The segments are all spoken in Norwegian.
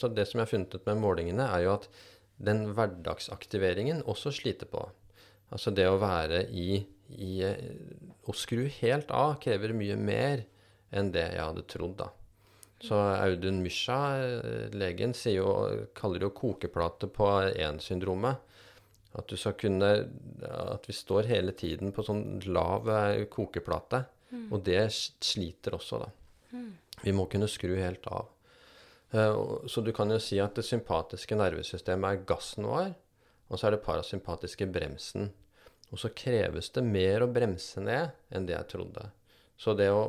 så det som jeg har funnet ut med målingene, er jo at den hverdagsaktiveringen også sliter på. Altså det å være i, i Å skru helt av krever mye mer enn det jeg hadde trodd, da. Så Audun Mysja, legen, sier jo, kaller det jo kokeplate på én-syndromet. At du skal kunne At vi står hele tiden på sånn lav eh, kokeplate. Mm. Og det sliter også, da. Mm. Vi må kunne skru helt av. Uh, så du kan jo si at det sympatiske nervesystemet er gassen vår, og så er det parasympatiske bremsen. Og så kreves det mer å bremse ned enn det jeg trodde. Så det, å,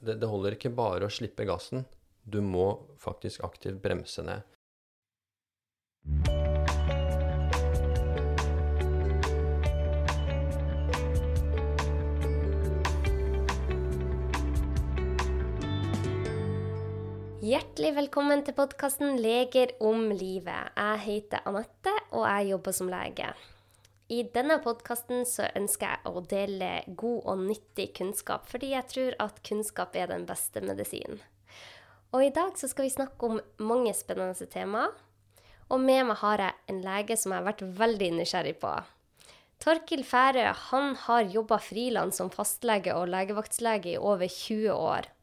det, det holder ikke bare å slippe gassen. Du må faktisk aktivt bremse ned. Hjertelig velkommen til podkasten 'Leger om livet'. Jeg heter Anette, og jeg jobber som lege. I denne podkasten ønsker jeg å dele god og nyttig kunnskap, fordi jeg tror at kunnskap er den beste medisinen. Og i dag skal vi snakke om mange spennende temaer. Og med meg har jeg en lege som jeg har vært veldig nysgjerrig på. Torkil Færø har jobba frilans som fastlege og legevaktslege i over 20 år.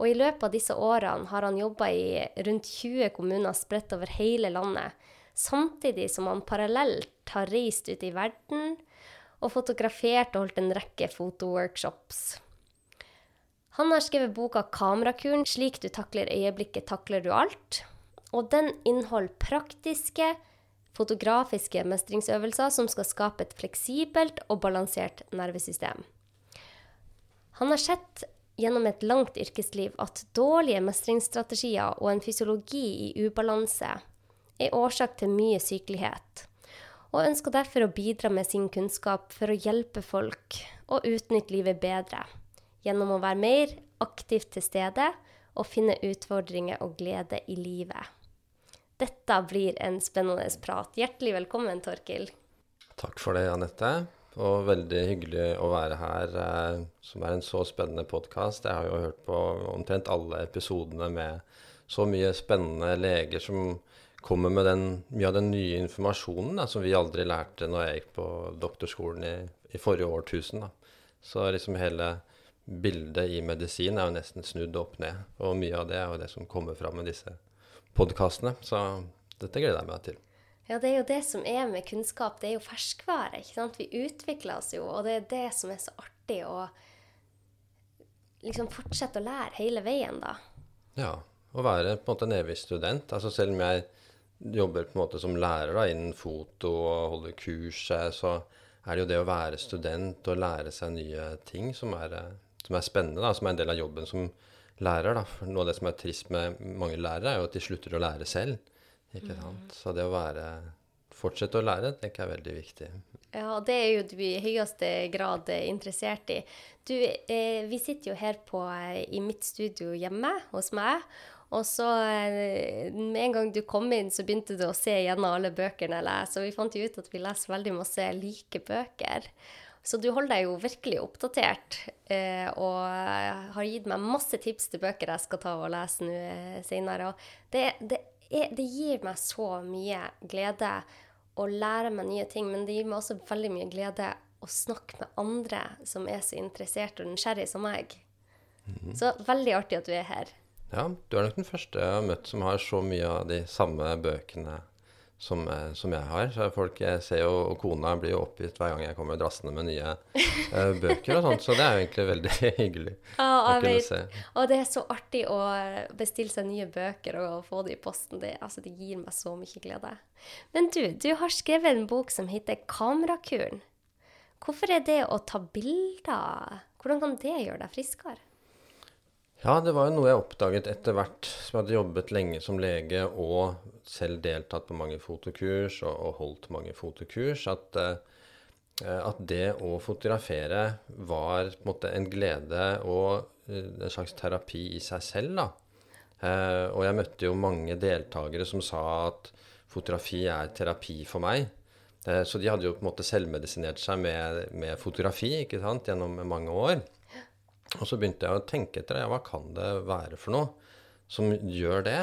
Og i løpet av disse årene har han jobba i rundt 20 kommuner spredt over hele landet, samtidig som han parallelt har reist ut i verden og fotografert og holdt en rekke fotoworkshops. Han har skrevet boka 'Kamerakuren slik du takler øyeblikket, takler du alt'. Og den inneholder praktiske, fotografiske mestringsøvelser som skal skape et fleksibelt og balansert nervesystem. Han har sett gjennom et langt yrkesliv at dårlige mestringsstrategier og en fysiologi i ubalanse er årsak til mye sykelighet, og ønsker derfor å bidra med sin kunnskap for å hjelpe folk å utnytte livet bedre, gjennom å være mer aktivt til stede og finne utfordringer og glede i livet. Dette blir en spennende prat. Hjertelig velkommen, Torkil. Takk for det, Anette. Og veldig hyggelig å være her, eh, som er en så spennende podkast. Jeg har jo hørt på omtrent alle episodene med så mye spennende leger som kommer med den, mye av den nye informasjonen da, som vi aldri lærte når jeg gikk på doktorskolen i, i forrige årtusen. Da. Så liksom hele bildet i medisin er jo nesten snudd opp ned. Og mye av det er jo det som kommer fram med disse podkastene. Så dette gleder jeg meg til. Ja, det er jo det som er med kunnskap. Det er jo ferskvare. ikke sant? Vi utvikler oss jo, og det er det som er så artig å liksom fortsette å lære hele veien, da. Ja. Å være på en måte en evig student. Altså selv om jeg jobber på en måte som lærer da, innen foto og holder kurs, så er det jo det å være student og lære seg nye ting som er, som er spennende, da, som er en del av jobben som lærer. Da. For noe av det som er trist med mange lærere, er jo at de slutter å lære selv. Ikke sant? Så det å være fortsette å lære, tenker jeg er veldig viktig. Ja, det er jo du i høyeste grad interessert i. Du, eh, vi sitter jo her på, eh, i mitt studio hjemme hos meg. Og så eh, med en gang du kom inn, så begynte du å se gjennom alle bøkene jeg leser. Og vi fant jo ut at vi leser veldig masse like bøker. Så du holder deg jo virkelig oppdatert. Eh, og har gitt meg masse tips til bøker jeg skal ta og lese nå eh, senere. Og det, det er, det gir meg så mye glede å lære meg nye ting, men det gir meg også veldig mye glede å snakke med andre som er så interessert og nysgjerrig som meg. Mm. Så veldig artig at du er her. Ja, du er nok den første jeg har møtt som har så mye av de samme bøkene som, eh, som, jeg har. Så folk jeg ser jo, og kona blir jo oppgitt hver gang jeg kommer drassende med nye uh, bøker og sånt. Så det er jo egentlig veldig hyggelig ja, å kunne se. Og det er så artig å bestille seg nye bøker og få det i posten. Det, altså, det gir meg så mye glede. Men du, du har skrevet en bok som heter 'Kamerakuren'. Hvorfor er det å ta bilder Hvordan kan det gjøre deg friskere? Ja, det var jo noe jeg oppdaget etter hvert som jeg hadde jobbet lenge som lege og selv deltatt på mange fotokurs og, og holdt mange fotokurs, at, uh, at, det å fotografere var på en måte en glede og uh, en slags terapi i seg selv. da. Uh, og jeg møtte jo mange deltakere som sa at fotografi er terapi for meg. så de hadde jo på en måte selvmedisinert seg med, med fotografi ikke sant, gjennom mange år. Og så begynte jeg å tenke etter ja, hva kan det være for noe som gjør det.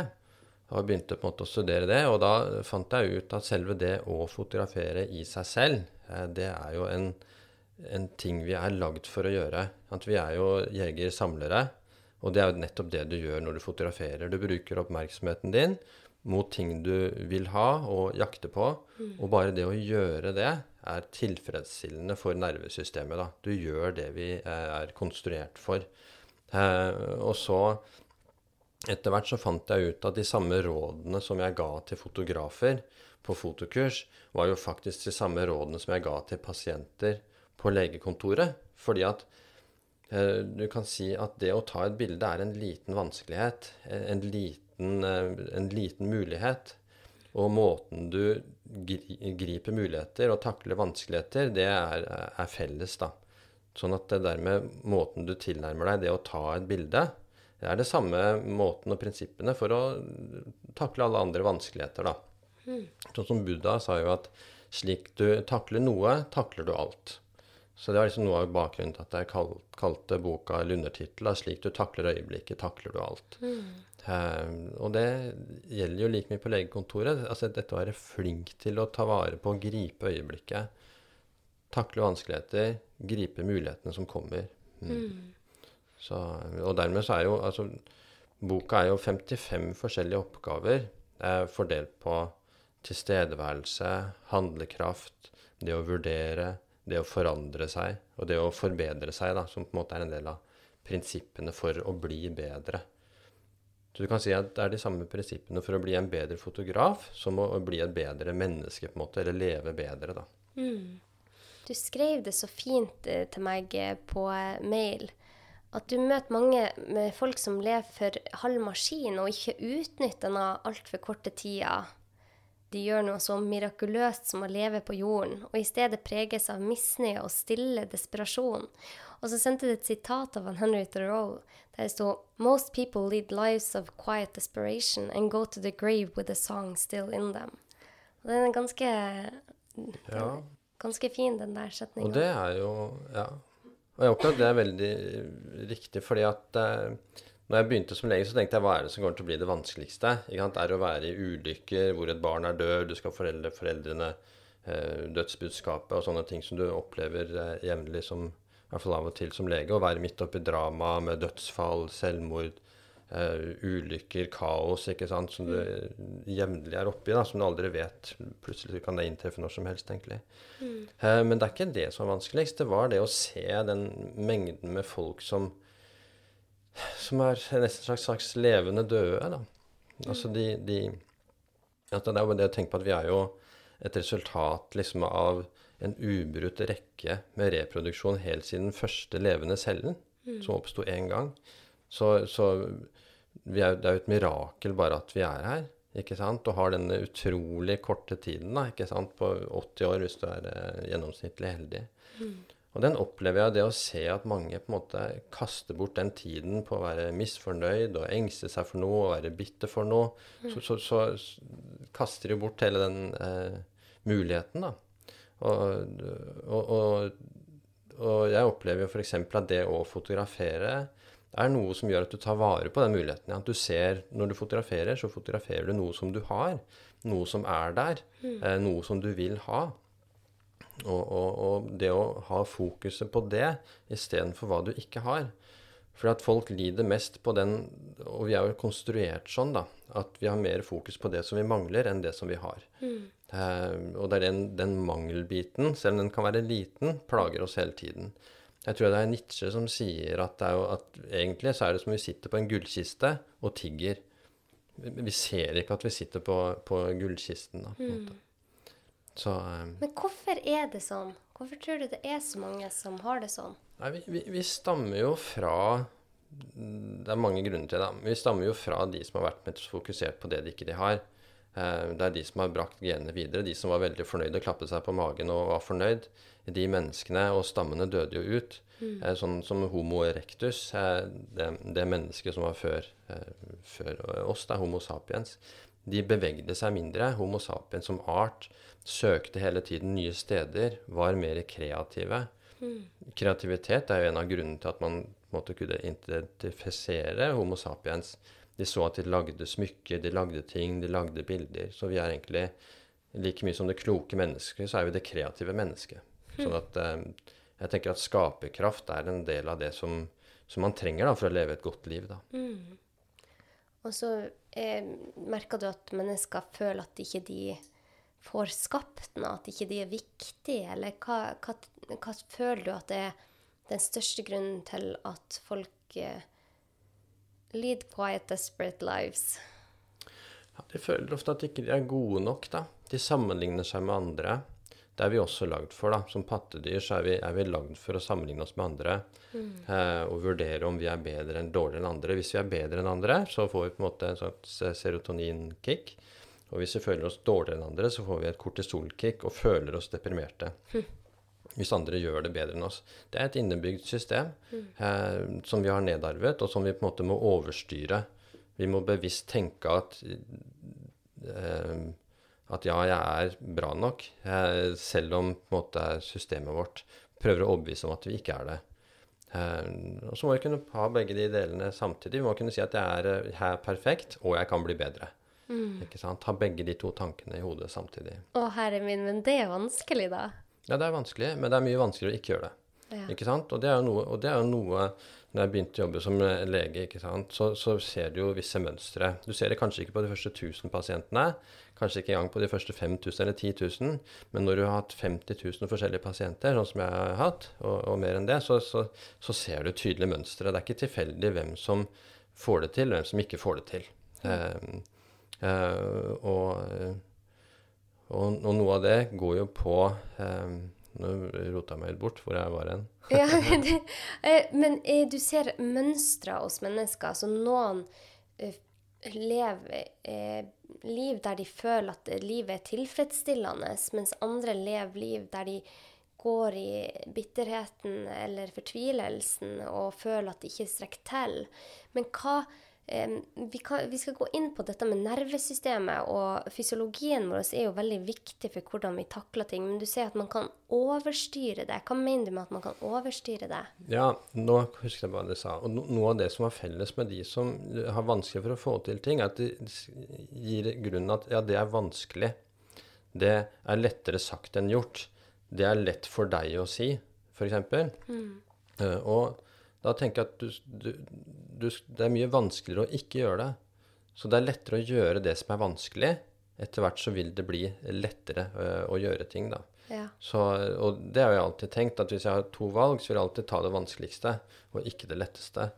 Og begynte på en måte å studere det, og da fant jeg ut at selve det å fotografere i seg selv, eh, det er jo en, en ting vi er lagd for å gjøre. At vi er jo jeger-samlere, og det er jo nettopp det du gjør når du fotograferer. Du bruker oppmerksomheten din mot ting du vil ha og jakte på, og bare det å gjøre det er tilfredsstillende for nervesystemet. Da. Du gjør det vi eh, er konstruert for. Eh, og så etter hvert så fant jeg ut at de samme rådene som jeg ga til fotografer på fotokurs, var jo faktisk de samme rådene som jeg ga til pasienter på legekontoret. Fordi at eh, du kan si at det å ta et bilde er en liten vanskelighet. En liten, en liten mulighet. Og måten du griper muligheter og takler vanskeligheter, det er, er felles, da. Sånn at det dermed måten du tilnærmer deg det å ta et bilde, det er det samme måten og prinsippene for å takle alle andre vanskeligheter, da. Mm. Sånn som Buddha sa jo at slik du takler noe, takler du alt. Så det var liksom noe av bakgrunnen til at jeg kalte boka eller undertittelen 'Slik du takler øyeblikket, takler du alt'. Mm. Um, og det gjelder jo like mye på legekontoret. Altså dette å være flink til å ta vare på gripe øyeblikket. Takle vanskeligheter, gripe mulighetene som kommer. Mm. Mm. Så, og dermed så er jo altså Boka er jo 55 forskjellige oppgaver eh, fordelt på tilstedeværelse, handlekraft, det å vurdere, det å forandre seg og det å forbedre seg, da, som på en måte er en del av prinsippene for å bli bedre. Så du kan si at det er de samme prinsippene for å bli en bedre fotograf som å bli et bedre menneske, på en måte, eller leve bedre, da. Mm. Du skrev det så fint eh, til meg eh, på mail at du møter mange med folk som lever for halv maskin og ikke utnytter den altfor korte tida. De gjør noe så mirakuløst som å leve på jorden, og i stedet preges av misnøye og stille desperasjon. Og så sendte det et sitat av Henry Thoreau der det sto Most people lead lives of quiet desperation and go to the grave with a song still in them. Og den er ganske, ja. ganske fin, den der setninga. Og det er jo Ja. Og jeg opplever at det er veldig riktig, fordi at eh, når jeg begynte som lege, så tenkte jeg hva er det som kommer til å bli det vanskeligste? Det er å være i ulykker hvor et barn er død, du skal foreldre foreldrene eh, dødsbudskapet og sånne ting som du opplever eh, jevnlig som i hvert fall av og til som lege. Å være midt oppi drama med dødsfall, selvmord, Uh, ulykker, kaos, ikke sant, som du jevnlig er oppi, da, som du aldri vet. Plutselig kan det inntreffe når som helst, egentlig. Mm. Uh, men det er ikke det som er vanskeligst. Det var det å se den mengden med folk som som er nesten slags, slags levende døde, da. Mm. Altså de, de at Det er jo det å tenke på at vi er jo et resultat liksom av en ubrutt rekke med reproduksjon helt siden den første levende cellen, mm. som oppsto én gang. Så, så er, det er jo et mirakel bare at vi er her. ikke sant? Og har denne utrolig korte tiden da, ikke sant? på 80 år hvis du er eh, gjennomsnittlig heldig. Mm. Og den opplever jeg det å se at mange på en måte kaster bort den tiden på å være misfornøyd og engste seg for noe og være bitter for noe. Mm. Så, så, så, kaster de bort hele den eh, muligheten, da. Og, og, og, og jeg opplever jo f.eks. at det å fotografere er noe som gjør at du tar vare på den muligheten. At du ser, Når du fotograferer, så fotograferer du noe som du har. Noe som er der. Mm. Eh, noe som du vil ha. Og, og, og, det å ha fokuset på det istedenfor hva du ikke har. For at folk lider mest på den Og vi er jo konstruert sånn, da. At vi har mer fokus på det som vi mangler, enn det som vi har. Mm. Eh, og det er den, den mangelbiten, selv om den kan være liten, plager oss hele tiden. Jeg tror det er Nietzsche som sier at, det jo, at egentlig så er det som vi sitter på en gullkiste og tigger. Vi ser ikke at vi sitter på, på gullkisten. da, på mm. Så, um, Men hvorfor er det sånn? Hvorfor tror du det er så mange som har det sånn? Nei, vi, vi, vi stammer jo fra Det er mange grunner til det. Vi stammer jo fra de som har vært mest fokusert på det de ikke de har. Eh, det er de som har brakt genene videre. De som var veldig fornøyde og klappet seg på magen og var fornøyd. De menneskene og stammene døde jo ut. Mm. Eh, sånn som Homo erectus, eh, det, det mennesket som var før, før oss, det er Homo sapiens. De bevegde seg mindre. Homo sapiens som art søkte hele tiden nye steder, var mer kreative. Mm. Kreativitet er jo en av grunnene til at man måtte kunne identifisere Homo sapiens De så at de lagde smykker, de lagde ting, de lagde bilder. Så vi er egentlig like mye som det kloke mennesket, så er vi det kreative mennesket. Sånn at eh, jeg tenker at skaperkraft er en del av det som, som man trenger da, for å leve et godt liv. Da. Og så eh, merker du at mennesker føler at ikke de får skapt noe, at ikke de er viktige, eller hva, hva, hva føler du at det er den største grunnen til at folk eh, lead quiet, desperate lives? Ja, de føler ofte at de ikke er gode nok. da. De sammenligner seg med andre. Det er vi også lagd for. da. Som pattedyr så er vi, er vi lagd for å sammenligne oss med andre. Eh, og vurdere om vi er bedre enn dårligere enn andre. Hvis vi er bedre enn andre, så får vi på en måte en slags serotoninkick. Og hvis vi føler oss dårligere enn andre, så får vi et kortisolkick og føler oss deprimerte. Hvis andre gjør det bedre enn oss. Det er et innebygd system eh, som vi har nedarvet, og som vi på en måte må overstyre. Vi må bevisst tenke at eh, at ja, jeg er bra nok, eh, selv om måte systemet vårt prøver å overbevise om at vi ikke er det. Eh, og så må vi kunne ha begge de delene samtidig. Vi må kunne si at jeg er, eh, jeg er perfekt, og jeg kan bli bedre. Ikke sant? Ha begge de to tankene i hodet samtidig. Å, herre min, men det er vanskelig, da. Ja, det er vanskelig, men det er mye vanskeligere å ikke gjøre det. Ja. Ikke sant? Og det er jo noe, og det er jo noe når jeg begynte å jobbe som eh, lege, ikke sant? Så, så ser du jo visse mønstre. Du ser det kanskje ikke på de første 1000 pasientene, kanskje ikke engang på de første 5000 eller 10 000, men når du har hatt 50 000 forskjellige pasienter, sånn som jeg har hatt, og, og mer enn det, så, så, så ser du tydelige mønstre. Det er ikke tilfeldig hvem som får det til, og hvem som ikke får det til. Mm. Uh, uh, og, og, og noe av det går jo på eh, Nå rota jeg meg helt bort hvor jeg var hen. ja, det, eh, men eh, du ser mønstre hos mennesker. Altså noen lever eh, liv der de føler at livet er tilfredsstillende, mens andre lever liv der de går i bitterheten eller fortvilelsen og føler at de ikke strekker til. Men hva vi, kan, vi skal gå inn på dette med nervesystemet, og fysiologien vår er jo veldig viktig for hvordan vi takler ting. Men du sier at man kan overstyre det. Hva mener du med at man kan overstyre det? Ja, nå husker jeg hva du sa. Og no, noe av det som er felles med de som har vanskelig for å få til ting, er at de gir grunnen at ja, det er vanskelig. Det er lettere sagt enn gjort. Det er lett for deg å si, f.eks. Uh, og da tenker jeg at du, du, du, det er mye vanskeligere å ikke gjøre det. Så det er lettere å gjøre det som er vanskelig. Etter hvert så vil det bli lettere øh, å gjøre ting, da. Ja. Så, og det har jeg alltid tenkt, at hvis jeg har to valg, så vil jeg alltid ta det vanskeligste, og ikke det letteste.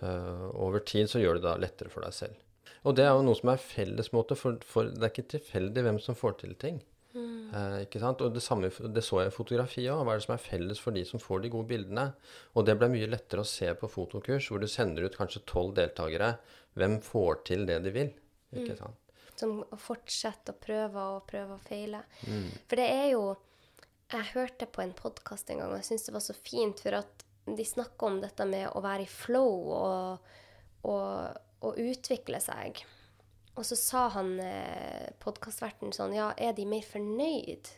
Uh, over tid så gjør det da lettere for deg selv. Og det er jo noe som er fellesmåte, for, for det er ikke tilfeldig hvem som får til ting. Eh, ikke sant? Og det samme det så jeg i fotografi òg. Hva er det som er felles for de som får de gode bildene? Og det ble mye lettere å se på fotokurs, hvor du sender ut kanskje tolv deltakere. Hvem får til det de vil? Ikke sant? Som å fortsette å prøve og prøve og feile. For det er jo Jeg hørte på en podkast en gang, og jeg syns det var så fint, for at de snakker om dette med å være i flow og, og, og utvikle seg. Og så sa han eh, podkastverten sånn Ja, er de mer fornøyd,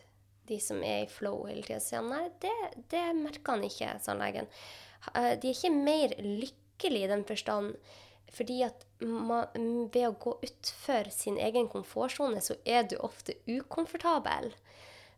de som er i flow hele tida? Så sier han nei, det, det merker han ikke, sa han legen. Eh, De er ikke mer lykkelige i den forstand. Fordi at man, ved å gå utfor sin egen komfortsone, så er du ofte ukomfortabel.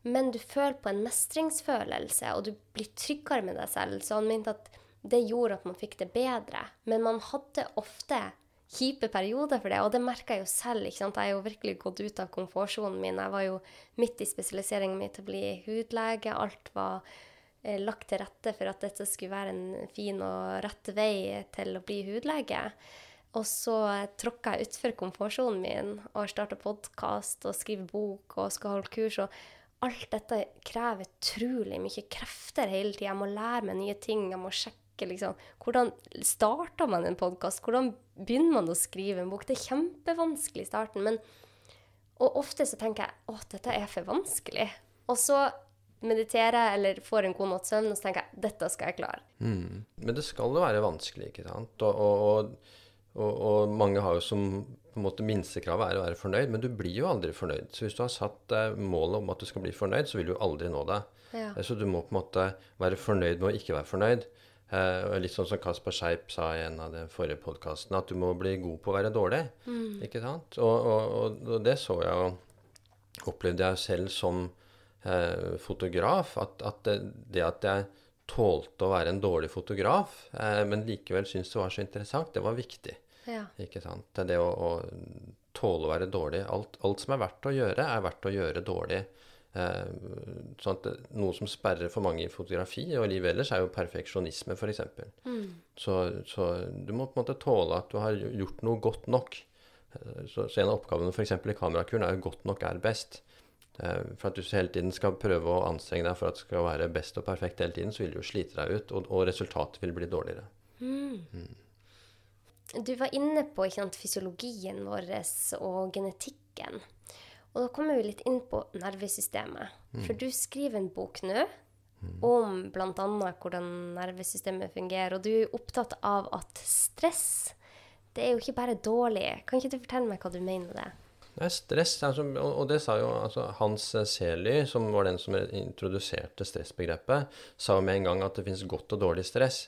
Men du føler på en mestringsfølelse, og du blir tryggere med deg selv. Så han mente at det gjorde at man fikk det bedre. Men man hadde ofte kjipe perioder for det, og det merka jeg jo selv. ikke sant? Jeg har jo virkelig gått ut av komfortsonen min. Jeg var jo midt i spesialiseringen min til å bli hudlege. Alt var eh, lagt til rette for at dette skulle være en fin og rett vei til å bli hudlege. Og så tråkka jeg utfor komfortsonen min og starta podkast og skriver bok og skal holde kurs. og Alt dette krever utrolig mye krefter hele tida. Jeg må lære meg nye ting. Jeg må sjekke liksom, hvordan starter man en podkast. Hvordan begynner man å skrive en bok? Det er kjempevanskelig i starten. Men, og ofte så tenker jeg at dette er for vanskelig. Og så mediterer jeg eller får en god natts søvn og så tenker jeg dette skal jeg klare. Mm. Men det skal jo være vanskelig, ikke sant? Og, og, og, og, mange har jo som på en måte minstekravet er å være fornøyd, men du blir jo aldri fornøyd. Så hvis du har satt deg målet om at du skal bli fornøyd, så vil du jo aldri nå det. Ja. Eh, Så du må på en måte være fornøyd med å ikke være fornøyd. Eh, og litt sånn som Kasper Scheip sa i en av de forrige podkastene, at du må bli god på å være dårlig. Ikke sant? Og, og, og, det så jeg og Opplevde jeg selv som eh, fotograf, at, at det, det at jeg tålte å være en dårlig fotograf, eh, men likevel syntes det var så interessant, det var viktig. Ja. Ikke sant? Det det å, å tåle å være dårlig. Alt, alt som er verdt å gjøre, er verdt å gjøre dårlig. Eh, sånn at Noe som sperrer for mange i fotografi og livet ellers, er jo perfeksjonisme, f.eks. Mm. Så, så du må på en måte tåle at du har gjort noe godt nok. Eh, Så, så en av oppgavene f.eks. i kamerakuren er jo 'godt nok er best'. Eh, For at du hele tiden skal prøve å anstrenge deg for at det skal være best og perfekt hele tiden, så vil du jo slite deg ut, og, og resultatet vil bli dårligere. Du var inne på sant, fysiologien vår og genetikken. Og da kommer vi litt inn på nervesystemet. For du skriver en bok nå om bl.a. hvordan nervesystemet fungerer. Og du er opptatt av at stress, det er jo ikke bare dårlig. Kan ikke du fortelle meg hva du mener med det? Det er stress, altså, og, og det sa jo altså, Hans Sely, som var den som introduserte stressbegrepet, sa jo med en gang at det finnes godt og dårlig stress.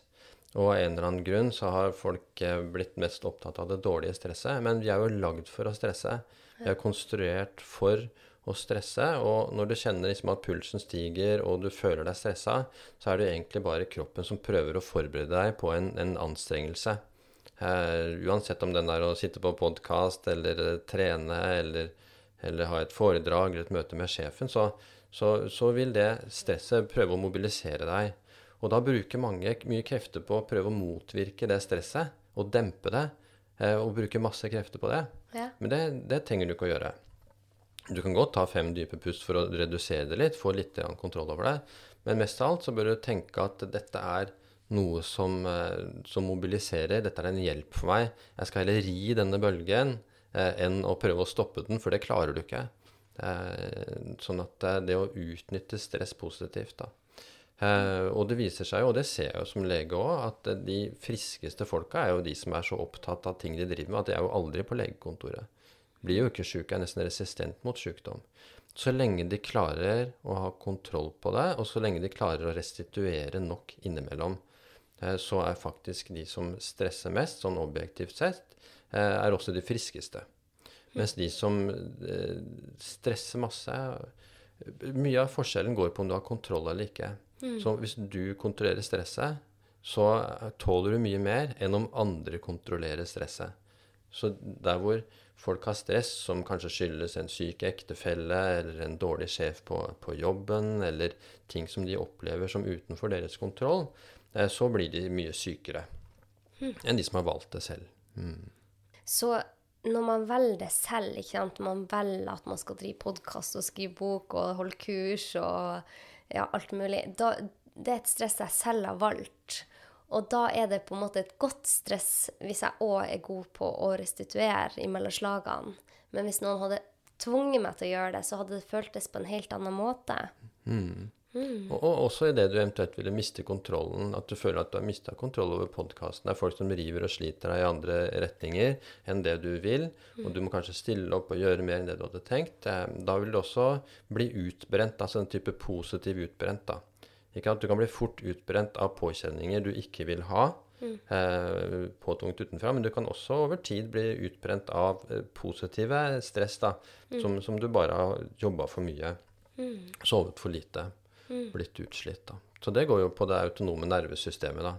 Og av en eller annen grunn så har folk eh, blitt mest opptatt av det dårlige stresset. Men vi er jo lagd for å stresse. Vi er konstruert for å stresse. Og når du kjenner liksom at pulsen stiger og du føler deg stressa, så er det egentlig bare kroppen som prøver å forberede deg på en, en anstrengelse. Eh, uansett om den er å sitte på podkast eller eh, trene eller, eller ha et foredrag eller et møte med sjefen, så, så, så vil det stresset prøve å mobilisere deg. Og da bruker mange mye krefter på å prøve å motvirke det stresset og dempe det. Eh, Og bruke masse krefter på det. Ja. Men det, det trenger du ikke å gjøre. Du kan godt ta fem dype pust for å redusere det litt, få litt kontroll over det. Men mest av alt så bør du tenke at dette er noe som, eh, som mobiliserer. Dette er en hjelp for meg. Jeg skal heller ri denne bølgen eh, enn å prøve å stoppe den, for det klarer du ikke. Eh, sånn at eh, det å utnytte stress positivt, da. Eh, og det viser seg jo, og det ser jeg jo som lege òg, at eh, de friskeste folka er jo de som er så opptatt av ting de driver med, at de er jo aldri på legekontoret. Blir jo ikke sjuke, er nesten resistent mot sykdom. Så lenge de klarer å ha kontroll på det, og så lenge de klarer å restituere nok innimellom, eh, så er faktisk de som stresser mest, sånn objektivt sett, eh, er også de friskeste. Mens de som eh, stresser masse Mye av forskjellen går på om du har kontroll eller ikke. Så hvis du kontrollerer stresset, så tåler du mye mer enn om andre kontrollerer stresset. Så der hvor folk har stress som kanskje skyldes en syk ektefelle eller en dårlig sjef på, på jobben, eller ting som de opplever som utenfor deres kontroll, eh, så blir de mye sykere enn de som har valgt det selv. Så når man velger det selv, ikke sant? man velger at man skal drive podkast og skrive bok og holde kurs og ja, alt mulig, da, det er et stress jeg selv har valgt. Og da er det på en måte et godt stress hvis jeg òg er god på å restituere imellom slagene. Men hvis noen hadde tvunget meg til å gjøre det, så hadde det føltes på en helt annen måte. Og, og også i det du eventuelt ville miste kontrollen, at du føler at du har mista kontroll over podkasten. Det er folk som river og sliter deg i andre retninger enn det du vil, og du må kanskje stille opp og gjøre mer enn det du hadde tenkt. Eh, Da vil du også bli utbrent, altså en type positiv utbrent. da. Ikke at Du kan bli fort utbrent av påkjenninger du ikke vil ha, eh, påtungt utenfra, men du kan også over tid bli utbrent av eh, positive stress, da, som, som du bare har jobba for mye, sovet for lite, blitt utslitt. da. Så det går jo på det autonome nervesystemet. da.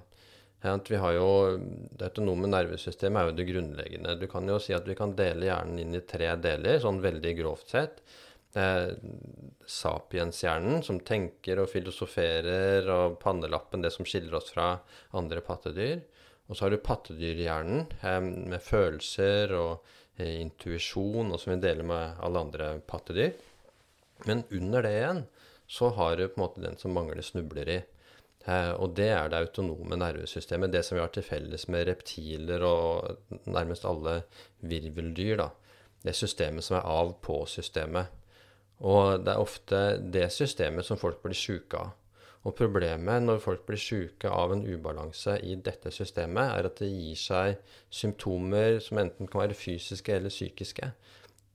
Vi har jo, Det autonome nervesystemet er jo det grunnleggende. Du kan jo si at vi kan dele hjernen inn i tre deler, sånn veldig grovt sett. Eh, sapienshjernen, som tenker og filosoferer, og pannelappen, det som skiller oss fra andre pattedyr. Og så har du pattedyrhjernen, eh, med følelser og eh, intuisjon, og som vi deler med alle andre pattedyr. Men under det igjen så har du på en måte den som mangler snubler i. Eh, og det er det autonome nervesystemet. Det som vi har til felles med reptiler og nærmest alle virveldyr. da. Det systemet som er av-på-systemet. Og det er ofte det systemet som folk blir sjuke av. Og problemet når folk blir sjuke av en ubalanse i dette systemet, er at det gir seg symptomer som enten kan være fysiske eller psykiske.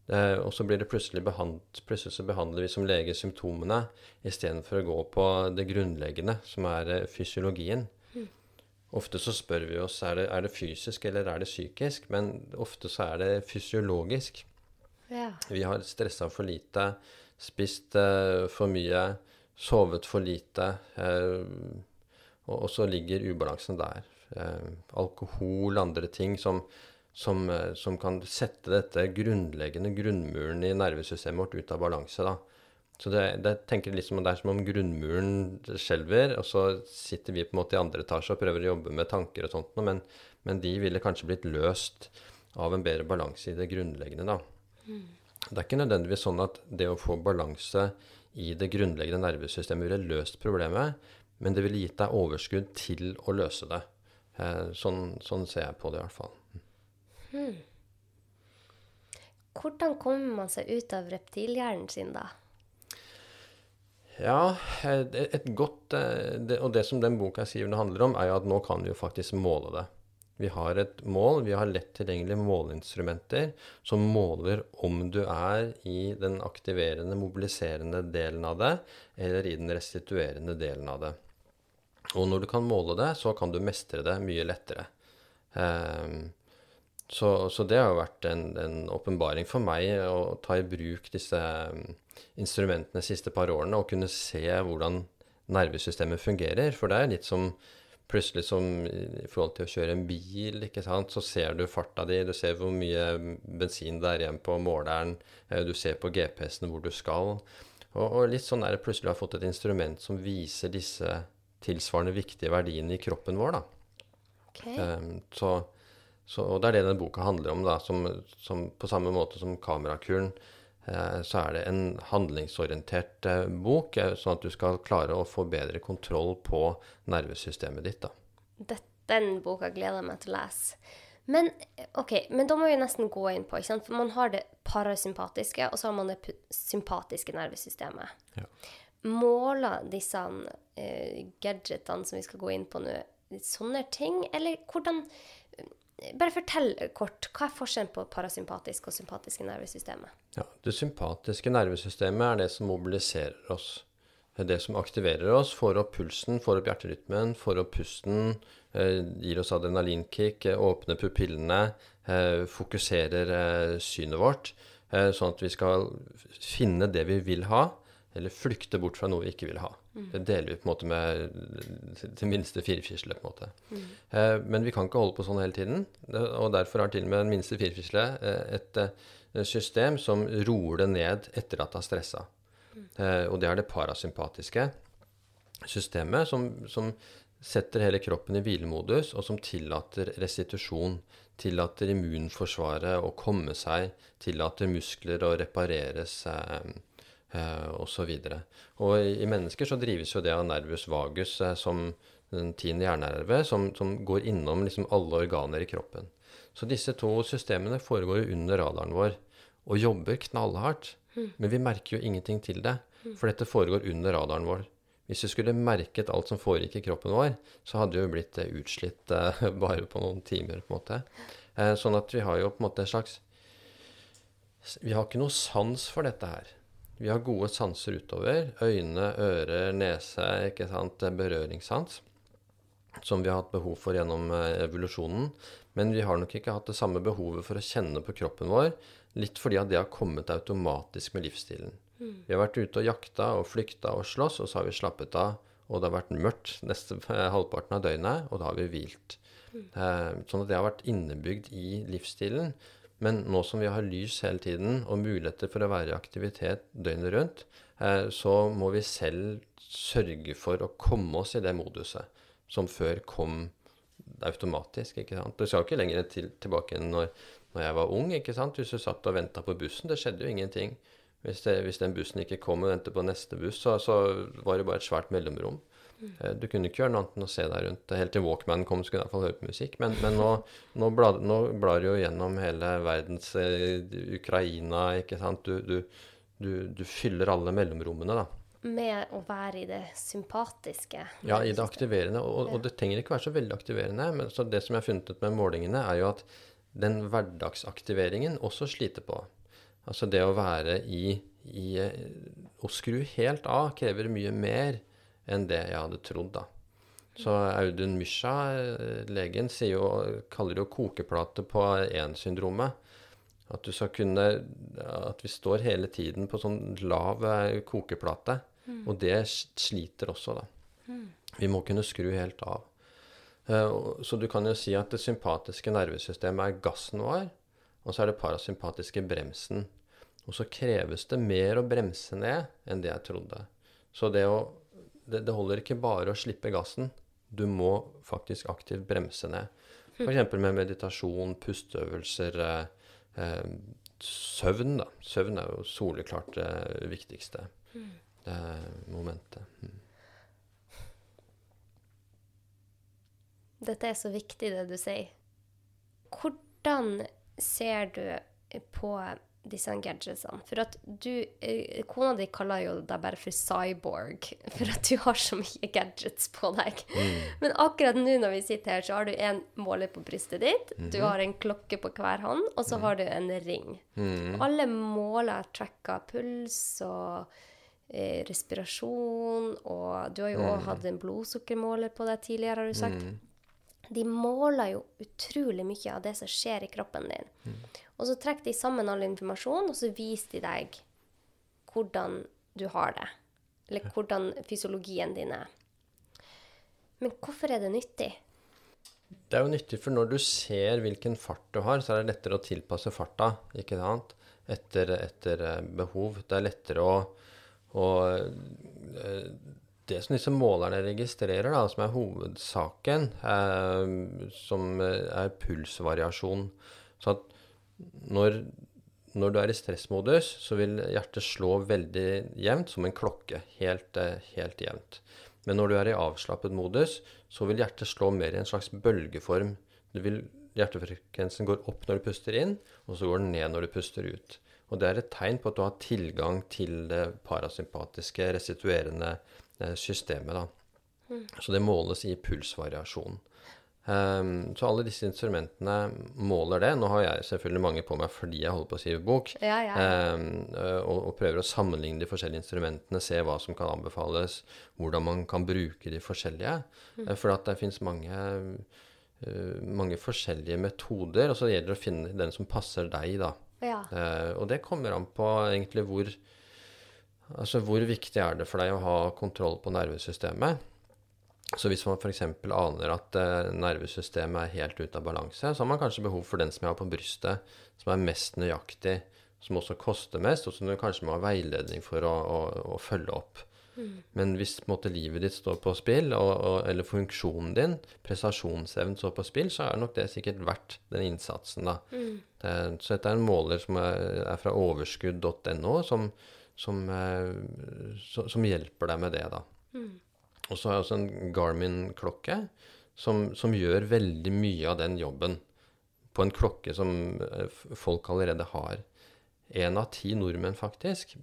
Eh, og så blir det plutselig behandlet, plutselig så behandler vi som lege symptomene istedenfor å gå på det grunnleggende, som er eh, fysiologien. Ofte så spør vi oss er det er det fysisk eller er det psykisk, men ofte så er det fysiologisk. Ja. Vi har stressa for lite, spist eh, for mye, sovet for lite. Eh, og, og så ligger ubalansen der. Alkohol, andre ting som, som, eh, som kan sette dette grunnleggende grunnmuren i nervesystemet vårt ut av balanse. da. Så det, det tenker liksom, det er som om grunnmuren skjelver, og så sitter vi på en måte i andre etasje og prøver å jobbe med tanker og sånt, men, men de ville kanskje blitt løst av en bedre balanse i det grunnleggende. da. Det er ikke nødvendigvis sånn at det å få balanse i det grunnleggende nervesystemet ville løst problemet, men det ville gitt deg overskudd til å løse det. Eh, sånn, sånn ser jeg på det i hvert fall. Hvordan kommer man seg ut av reptilhjernen sin, da? Ja, eh, et godt eh, Og det som den boka jeg skriver handler om, er jo at nå kan vi jo faktisk måle det. Vi har et mål, vi har lett tilgjengelige måleinstrumenter som måler om du er i den aktiverende, mobiliserende delen av det, eller i den restituerende delen av det. Og når du kan måle det, så kan du mestre det mye lettere. Ehm, så, så det har jo vært en, en åpenbaring for meg å ta i bruk disse mm, instrumentene de siste par årene og kunne se hvordan nervesystemet fungerer. For det er litt som plutselig som i forhold til å kjøre en bil, ikke sant, så ser du farta di, du ser hvor mye bensin det er igjen på måleren, eh, du ser på GPS-en hvor du skal. Og, og litt sånn er det plutselig å ha fått et instrument som viser disse tilsvarende viktige verdiene i kroppen vår, da. Okay. Um, så, så, og det er det denne boka handler om. da, som, som På samme måte som Kamerakuren, eh, så er det en handlingsorientert eh, bok, eh, sånn at du skal klare å få bedre kontroll på nervesystemet ditt. da. Det, den boka gleder jeg meg til å lese. Men, ok, men da må vi nesten gå inn på, ikke sant? For man har det parasympatiske, og så har man det sympatiske nervesystemet. Ja. Måler disse eh, gadgetene som vi skal gå inn på nå, sånne ting? Eller hvordan Bare fortell kort. Hva er forskjellen på parasympatisk og sympatiske nervesystemet? Ja, Det sympatiske nervesystemet er det som mobiliserer oss. Det er det som aktiverer oss, får opp pulsen, får opp hjerterytmen, får opp pusten, eh, gir oss adrenalinkick, eh, åpner pupillene, eh, fokuserer synet vårt, sånn at vi skal finne det vi vil ha, eller flykte bort fra noe vi ikke vil ha. Det deler vi på en måte med det minste firfisle. på en måte. Eh, men vi kan ikke holde på sånn hele tiden, og derfor har til og med den minste firfisle et, et eh, system som roer det ned etter at det har stressa. Eh, og det er det parasympatiske systemet som, som setter hele kroppen i hvilemodus, og som tillater restitusjon. Tillater immunforsvaret å komme seg, tillater muskler å repareres eh, eh, osv. Og, og i, i mennesker så drives jo det av nervus vagus eh, som den tiende hjernenerve, som, som går innom liksom alle organer i kroppen. Så disse to systemene foregår jo under radaren vår og jobber knallhardt. Men vi merker jo ingenting til det, for dette foregår under radaren vår. Hvis vi skulle merket alt som foregikk i kroppen vår, så hadde vi jo blitt eh, utslitt eh, bare på noen timer. på en måte. Eh, sånn at vi har jo på en måte en slags Vi har ikke noe sans for dette her. Vi har gode sanser utover. Øyne, ører, nese, ikke sant, berøringssans. Som vi har hatt behov for gjennom eh, evolusjonen. Men vi har nok ikke hatt det samme behovet for å kjenne på kroppen vår. Litt fordi at det har kommet automatisk med livsstilen. Vi har vært ute og jakta og flykta og slåss, og så har vi slappet av. Og det har vært mørkt neste halvparten av døgnet, og da har vi hvilt. Eh, Sånn at det har vært innebygd i livsstilen. Men nå som vi har lys hele tiden og muligheter for å være i aktivitet døgnet rundt, eh, så må vi selv sørge for å komme oss i det moduset som før kom automatisk. ikke sant? Det skal ikke lenger til, tilbake enn når, når jeg var ung. ikke sant? Hvis du satt og venta på bussen, det skjedde jo ingenting. Hvis, det, hvis den bussen ikke kom og ventet på neste buss, så, så var det bare et svært mellomrom. Eh, Du kunne ikke gjøre noe annet enn å se deg rundt. Helt til Walkman kom, skulle du i hvert fall høre på musikk. Men, men nå, nå, blar, nå blar du jo gjennom hele verdens eh, Ukraina, ikke sant. Du, du, du, du fyller alle mellomrommene, da. Med å være i det sympatiske. Ja, i det aktiverende. Og, og det trenger ikke være så veldig aktiverende. Men så det som jeg har funnet ut med målingene, er jo at den hverdagsaktiveringen også sliter på. Altså det å være i, i Å skru helt av krever mye mer enn det jeg hadde trodd, da. Så Audun Mysja, eh, legen, jo, kaller det jo kokeplate på én-syndromet. At du skal kunne At vi står hele tiden på sånn lav kokeplate. kokeplate. Og det sliter også, da. Vi må kunne skru helt av. Eh, Så du kan jo si at det sympatiske nervesystemet er gassen vår, og så er det parasympatiske bremsen. Og så kreves det mer å bremse ned enn det jeg trodde. Så det, å, det, det holder ikke bare å slippe gassen. Du må faktisk aktivt bremse ned. F.eks. med meditasjon, pusteøvelser, eh, eh, søvn. da. Søvn er jo soleklart det viktigste eh, momentet. Mm. Dette er så viktig, det du sier. Hvordan ser du på disse gadgetsene? For at du eh, Kona di kaller jo deg bare for cyborg, for at du har så mye gadgets på deg. Men akkurat nå når vi sitter her, så har du en måler på brystet ditt, du har en klokke på hver hånd, og så har du en ring. Alle måler tracker puls og eh, respirasjon, og du har jo også hatt en blodsukkermåler på deg tidligere, har du sagt. De måler jo utrolig mye av det som skjer i kroppen din. Og så trekker de sammen all informasjon, og så viser de deg hvordan du har det. Eller hvordan fysiologien din er. Men hvorfor er det nyttig? Det er jo nyttig, for når du ser hvilken fart du har, så er det lettere å tilpasse farta, ikke sant? Etter, etter eh, behov. Det er lettere å, å eh, Det som disse målerne registrerer, da, som er hovedsaken, eh, som er pulsvariasjon. Så at når, når du er i stressmodus, så vil hjertet slå veldig jevnt, som en klokke. Helt, eh, helt jevnt. Men når du er i avslappet modus, så vil hjertet slå mer i en slags bølgeform. Du vil, hjertefrekvensen går opp når du puster inn, og så går den ned når du puster ut. Og det er et tegn på at du har tilgang til det parasympatiske, restituerende eh, systemet. Da. Så det måles i pulsvariasjon. Ehm, så alle disse instrumentene måler det. Nå har jeg selvfølgelig mange på meg fordi jeg holder på å skrive bok. Ja, ja. Um, og, og prøver å sammenligne de forskjellige instrumentene, se hva som kan anbefales, hvordan man kan bruke de forskjellige. Mm. For at det finnes mange, uh, mange forskjellige metoder, og så gjelder det å finne den som passer deg, da. Ja. Uh, og det kommer an på egentlig hvor Altså hvor viktig er det for deg å ha kontroll på nervesystemet? Så hvis man f.eks. aner at eh, nervesystemet er helt ute av balanse, så har man kanskje behov for den som jeg har på brystet, som er mest nøyaktig, som også koster mest, og som du kanskje må ha veiledning for å, å, å følge opp. Men hvis måte, livet ditt står på spill, og, og, eller funksjonen din, prestasjonsevnen står på spill, så er nok det sikkert verdt den innsatsen. da. Det, så dette er en måler som er, er fra overskudd.no, som, som, eh, som hjelper deg med det. da. Og så har jeg også en Garmin-klokke som, som gjør veldig mye av den jobben på en klokke som eh, folk allerede har. Én av ti nordmenn faktisk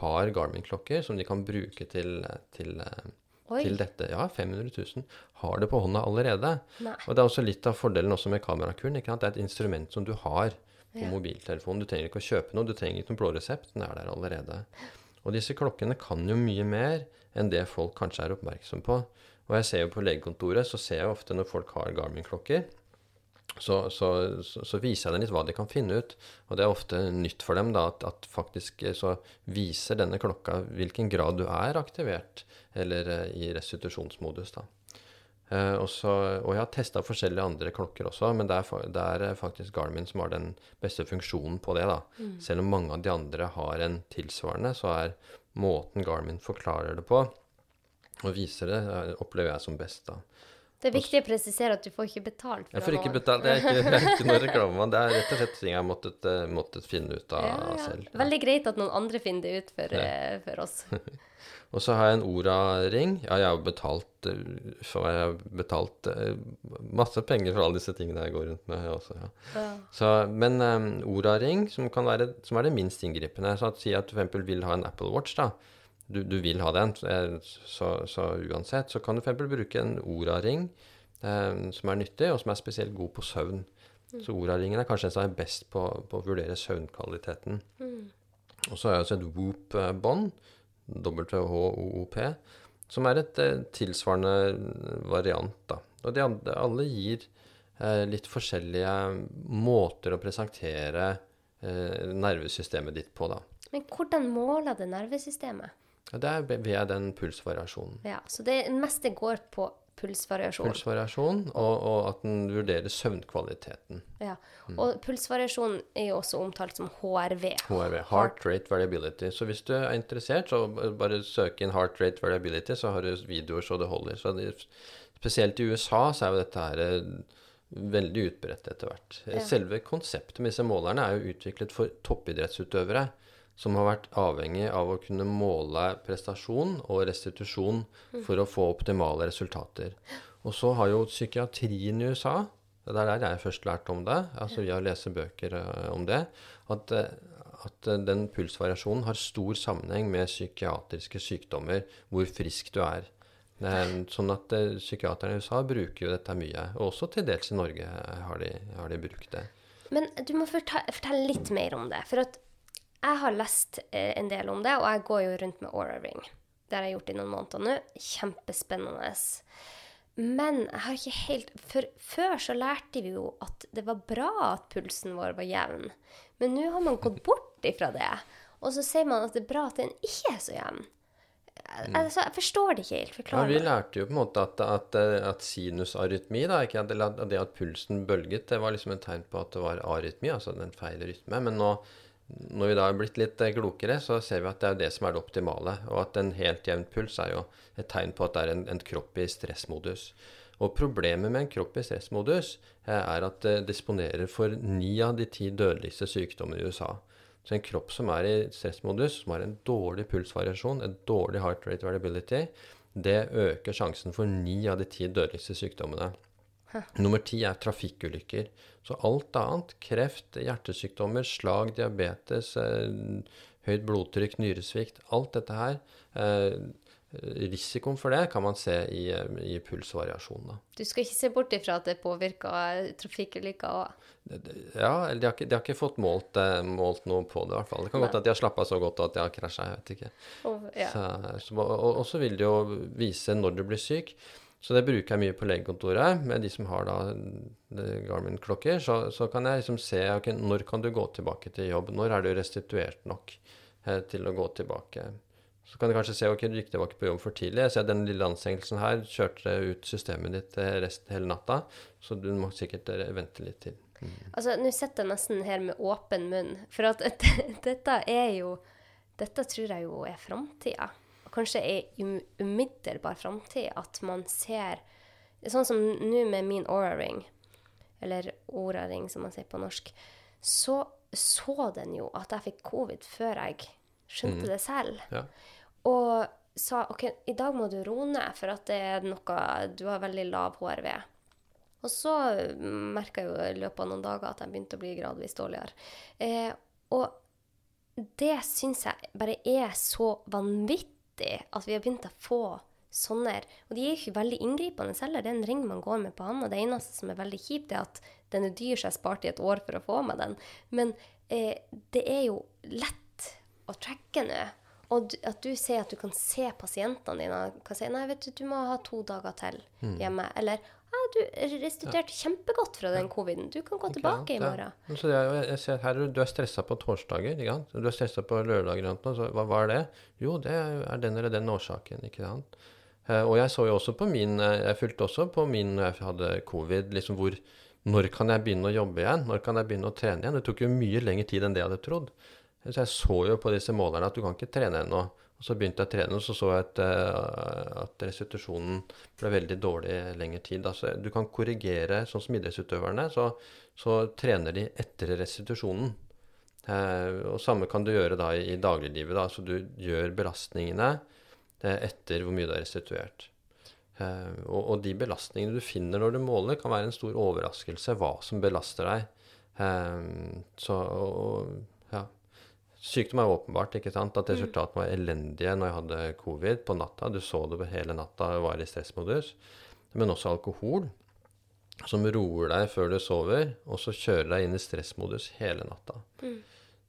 har Garmin-klokker som de kan bruke til, til, eh, til dette. Ja, 500 000 har det på hånda allerede. Nei. Og det er også litt av fordelen også med kamerakuren. ikke sant? Det er et instrument som du har på Ja. mobiltelefonen. Du trenger ikke å kjøpe noe, du trenger ikke noen blå resept. Den er der allerede. Og disse klokkene kan jo mye mer enn det folk kanskje er oppmerksom på. Og jeg ser jo på legekontoret, så ser jeg ofte når folk har Garmin-klokker, så, så, så, viser jeg dem litt hva de kan finne ut. Og det er ofte nytt for dem da, at, at faktisk eh, så viser denne klokka hvilken grad du er aktivert, eller eh, i restitusjonsmodus. da. Eh, og, og jeg har testa forskjellige andre klokker også, men det er, det er eh, faktisk Garmin som har den beste funksjonen på det. da. Selv om mange av de andre har en tilsvarende, så er måten Garmin forklarer det på, og viser det, eh, opplever jeg som best. da. Det er viktig å presisere at du får ikke betalt for Jeg får ikke betalt, det er ikke, det er ikke noe reklame. Det er rett og slett ting jeg har måttet, eh, måttet finne ut av Ja, ja. selv. Ja. Veldig greit at noen andre finner det ut for, eh, for oss. Og så har jeg en Ora-ring. Ja, jeg har betalt, eh, for jeg har betalt masse penger for alle disse tingene jeg går rundt med. Også, ja. Ja. Så, men um, Ora-ring, som, som er det minst inngripende Så at Si at du f.eks. vil ha en Apple Watch. da du, du vil ha den, eh, så, så uansett så kan du eksempel bruke en Ora-ring eh, som er nyttig, og som er spesielt god på søvn. Så Ora-ringen er kanskje den som er best på, på å vurdere søvnkvaliteten. Og så har jeg også et Whoop-bånd, WHOOP, som er et eh, tilsvarende variant. da. Og de andre, alle gir eh, litt forskjellige måter å presentere eh, nervesystemet ditt på, da. Men hvordan måler det nervesystemet? Ja, Det er ved den pulsvariasjonen. Ja, Så det meste går på pulsvariasjon. Pulsvariasjon, og, og at den vurderer søvnkvaliteten. Ja. Og pulsvariasjon er jo også omtalt som HRV. HRV, Heart Rate Variability. Så hvis du er interessert, så bare søk inn Heart Rate Variability, så har du videoer så det holder. Så det, spesielt i USA så er jo dette her eh, veldig utbredt etter hvert. Ja. Selve konseptet med disse målerne er jo utviklet for toppidrettsutøvere som har vært avhengig av å kunne måle prestasjon og restitusjon for å få optimale resultater. Og så har jo psykiatrien i USA Det er der jeg først lærte om det, altså via å lese bøker eh, om det, at, eh, at eh, den pulsvariasjonen har stor sammenheng med psykiatriske sykdommer, hvor frisk du er. Sånn at psykiaterne i USA bruker jo dette mye. Og også til dels i Norge har de, har de brukt det. Men du må fortelle litt mer om det. For at jeg har lest eh, en del om det, og jeg går jo rundt med Aura Ring. Det har jeg gjort i noen måneder nå. Kjempespennende. Men jeg har ikke helt For før så lærte vi jo at det var bra at pulsen vår var jevn. Men nå har man gått bort ifra det. Og så sier man at det er bra at den ikke er så jevn. Altså, jeg forstår det ikke helt. Ja, vi lærte jo på en måte at, at, eh, at sinusarytmi, da, ikke at det at pulsen bølget, det var liksom et tegn på at det var arytmi, altså en feil rytme. Men nå, når vi da er blitt litt eh, klokere, så ser vi at det er det som er det optimale. Og at en helt jevn puls er jo et tegn på at det er en, en kropp i stressmodus. Og problemet med en kropp i stressmodus eh, er at det disponerer for ni av de ti dødeligste sykdommer i USA. Så en kropp som er i stressmodus, som har en dårlig pulsvariasjon, en dårlig heart rate variability, det øker sjansen for ni av de ti dødeligste sykdommene. Nummer ti er trafikkulykker. Så alt annet, kreft, hjertesykdommer, slag, diabetes, eh, høyt blodtrykk, nyresvikt, alt dette her eh, Risikoen for det kan man se i, eh, i pulsvariasjonene. Du skal ikke se bort ifra at det påvirker trafikkulykker òg. Ja, de har ikke, de har ikke fått målt, målt noe på det, i hvert fall. Det kan godt at de har slappa så godt at de har krasja, jeg vet ikke. Ja. Så, så, og, og så vil det jo vise når du blir syk. Så det bruker jeg mye på legekontoret med de som har da eh, Garmin-klokker. Så, så kan jeg liksom se ok, når kan du gå tilbake til jobb. Når er du restituert nok eh, til å gå tilbake. Så kan du kanskje se ok, du gikk tilbake på jobb for tidlig. Jeg ser den lille anstrengelsen her kjørte ut systemet ditt rest, hele natta. Så du må sikkert eh, vente litt til. Altså, nå sitter jeg nesten her med åpen munn, for at dette er jo Dette tror jeg jo er framtida. Kanskje er um, umiddelbar framtid at man ser Sånn som nå med min Aura Ring, eller aura-ring, som man sier på norsk, så så den jo at jeg fikk covid før jeg skjønte det selv. Ja. Og sa OK, i dag må du roe ned, for at det er noe Du har veldig lav HRV. Og så merka jeg jo i løpet av noen dager at jeg begynte å bli gradvis dårligere. Eh, og det syns jeg bare er så vanvittig at vi har begynt å få sånne Og de er ikke veldig inngripende heller. Det er en ring man går med på hånda. Det eneste som er veldig kjipt, er at den er dyr, så jeg sparte i et år for å få med den. Men eh, det er jo lett å tracke nå. Og at du sier at du kan se pasientene dine kan si nei, vet du, du må ha to dager til hjemme. Eller ja, du restituerte kjempegodt fra den coviden. Du kan gå tilbake i morgen. Så er, jeg ser her, du er stressa på torsdager, ikke sant? Du er stressa på lørdager, så hva, hva er det? Jo, det er den eller den årsaken, ikke sant? Eh, og jeg så jo også på min, eh, jeg fulgte også på min når jeg hadde covid, liksom hvor, når kan jeg begynne å jobbe igjen? Når kan jeg begynne å trene igjen? Det tok jo mye lengre tid enn det jeg hadde trodd. Så jeg så jo på disse målerne at du kan ikke trene ennå. Og så begynte jeg å trene, og så så jeg at, eh, at restitusjonen ble veldig dårlig lengre tid. Altså, du kan korrigere, sånn som idrettsutøverne, så, så trener de etter restitusjonen. Eh, og samme kan du gjøre da i, dagliglivet. Da. Så du gjør belastningene eh, etter hvor mye du har restituert. Eh, og, og de belastningene du finner når du måler, kan være en stor overraskelse hva som belaster deg. Eh, så, og. Sykdom er åpenbart. ikke sant? At resultatene var elendige når jeg hadde covid på natta. Du så det hele natta var i stressmodus. Men også alkohol, som roer deg før du sover, og så kjører deg inn i stressmodus hele natta.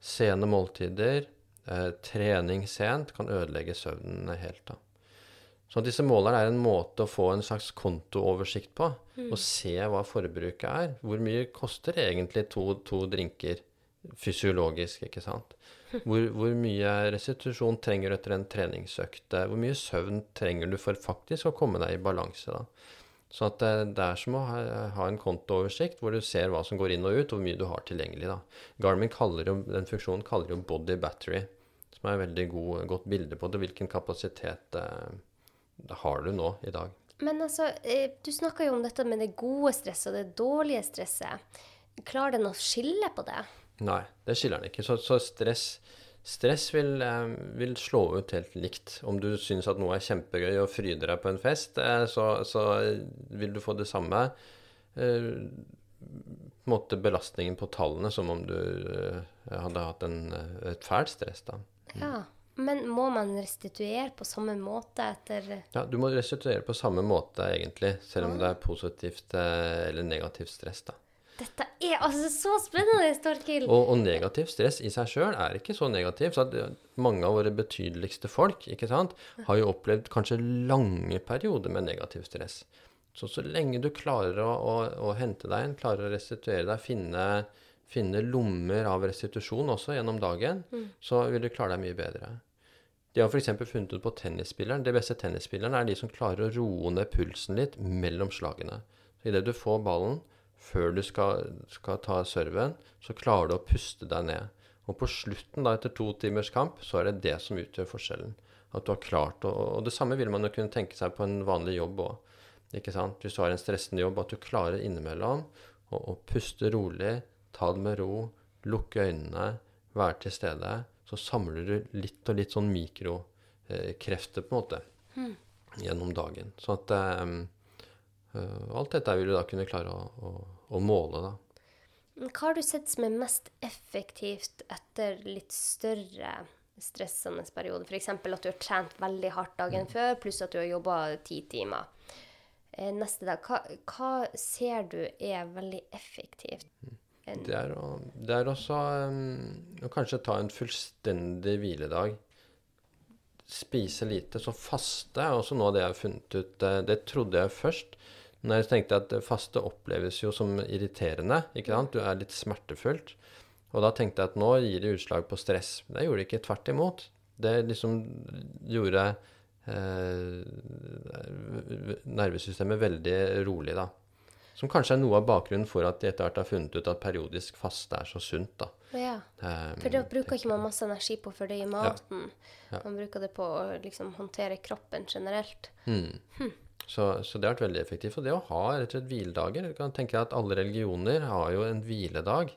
Sene måltider, eh, trening sent, kan ødelegge søvnen helt. da. Så disse målerne er en måte å få en slags kontooversikt på. Og se hva forbruket er. Hvor mye koster egentlig to, to drinker fysiologisk, ikke sant? Hvor, hvor mye restitusjon trenger du etter en treningsøkt? Hvor mye søvn trenger du for faktisk å komme deg i balanse? da? Så at det, det er som å ha, en kontooversikt hvor du ser hva som går inn og ut, og hvor mye du har tilgjengelig. da. Garmin kaller jo, den funksjonen kaller jo body battery, som er et veldig god, godt bilde på det. Hvilken kapasitet eh, har du nå i dag? Men altså, eh, du snakka jo om dette med det gode stresset og det dårlige stresset. Klarer den å skille på det? Nei, det skiller den ikke. Så, så stress, stress vil, eh, vil, slå ut helt likt. Om du syns at noe er kjempegøy og fryder deg på en fest, eh, så, så, vil du få det samme eh, måte belastningen på tallene som om du hadde hatt en, et fælt stress. da. Ja, Men må man restituere på samme måte etter Ja, du må restituere på samme måte, egentlig, selv om det er positivt eller negativt stress. da. Dette er altså så spennende, Torkil! Og, og negativ stress i seg sjøl er ikke så negativ. så eh, Mange av våre betydeligste folk ikke sant, har jo opplevd kanskje lange perioder med negativ stress. Så så lenge du klarer å, å, å hente deg inn, klarer å restituere deg, finne, finne lommer av restitusjon også gjennom dagen, mm. så vil du klare deg mye bedre. De har f.eks. funnet ut på tennisspilleren. De beste tennisspillerne er de som klarer å roe ned pulsen litt mellom slagene. Så Idet du får ballen, før du skal, skal, ta serven, så klarer du å puste deg ned. Og på slutten, da, etter to timers kamp, så er det det som utgjør forskjellen. At du har klart å, Og det samme vil man jo kunne tenke seg på en vanlig jobb òg. Ikke sant? Hvis du har en stressende jobb, at du klarer innimellom å, å puste rolig, ta det med ro, lukke øynene, være til stede. Så samler du litt og litt sånn mikrokrefter, på en måte, mm. gjennom dagen. Så at uh, Alt dette vil du da kunne klare å, å, å måle, da. Hva har du sett som er mest effektivt etter litt større stressende periode? F.eks. at du har trent veldig hardt dagen mm. før, pluss at du har jobba ti timer. Eh, neste dag. Hva, hva, ser du er veldig effektivt? Det er, å, det er også um, å kanskje ta en fullstendig hviledag. Spise lite. Så faste er også noe av det jeg har funnet ut. Det, det trodde jeg først. Når jeg tenkte at faste oppleves jo som irriterende. ikke sant? Du er litt smertefullt. Og da tenkte jeg at nå gir det utslag på stress. Det gjorde det ikke. Tvert imot. Det liksom gjorde Eh, nervesystemet veldig rolig, da. Som kanskje er noe av bakgrunnen for at de etter hvert har funnet ut at periodisk faste er så sunt. da. Ja, um, For da bruker ikke man masse energi på å fordøye maten. Ja. Ja. Man bruker det på å liksom, håndtere kroppen generelt. Mm. Hm. Så, så, det har vært veldig effektivt. Og det å ha rett og slett hviledager Du kan tenke deg at alle religioner har jo en hviledag.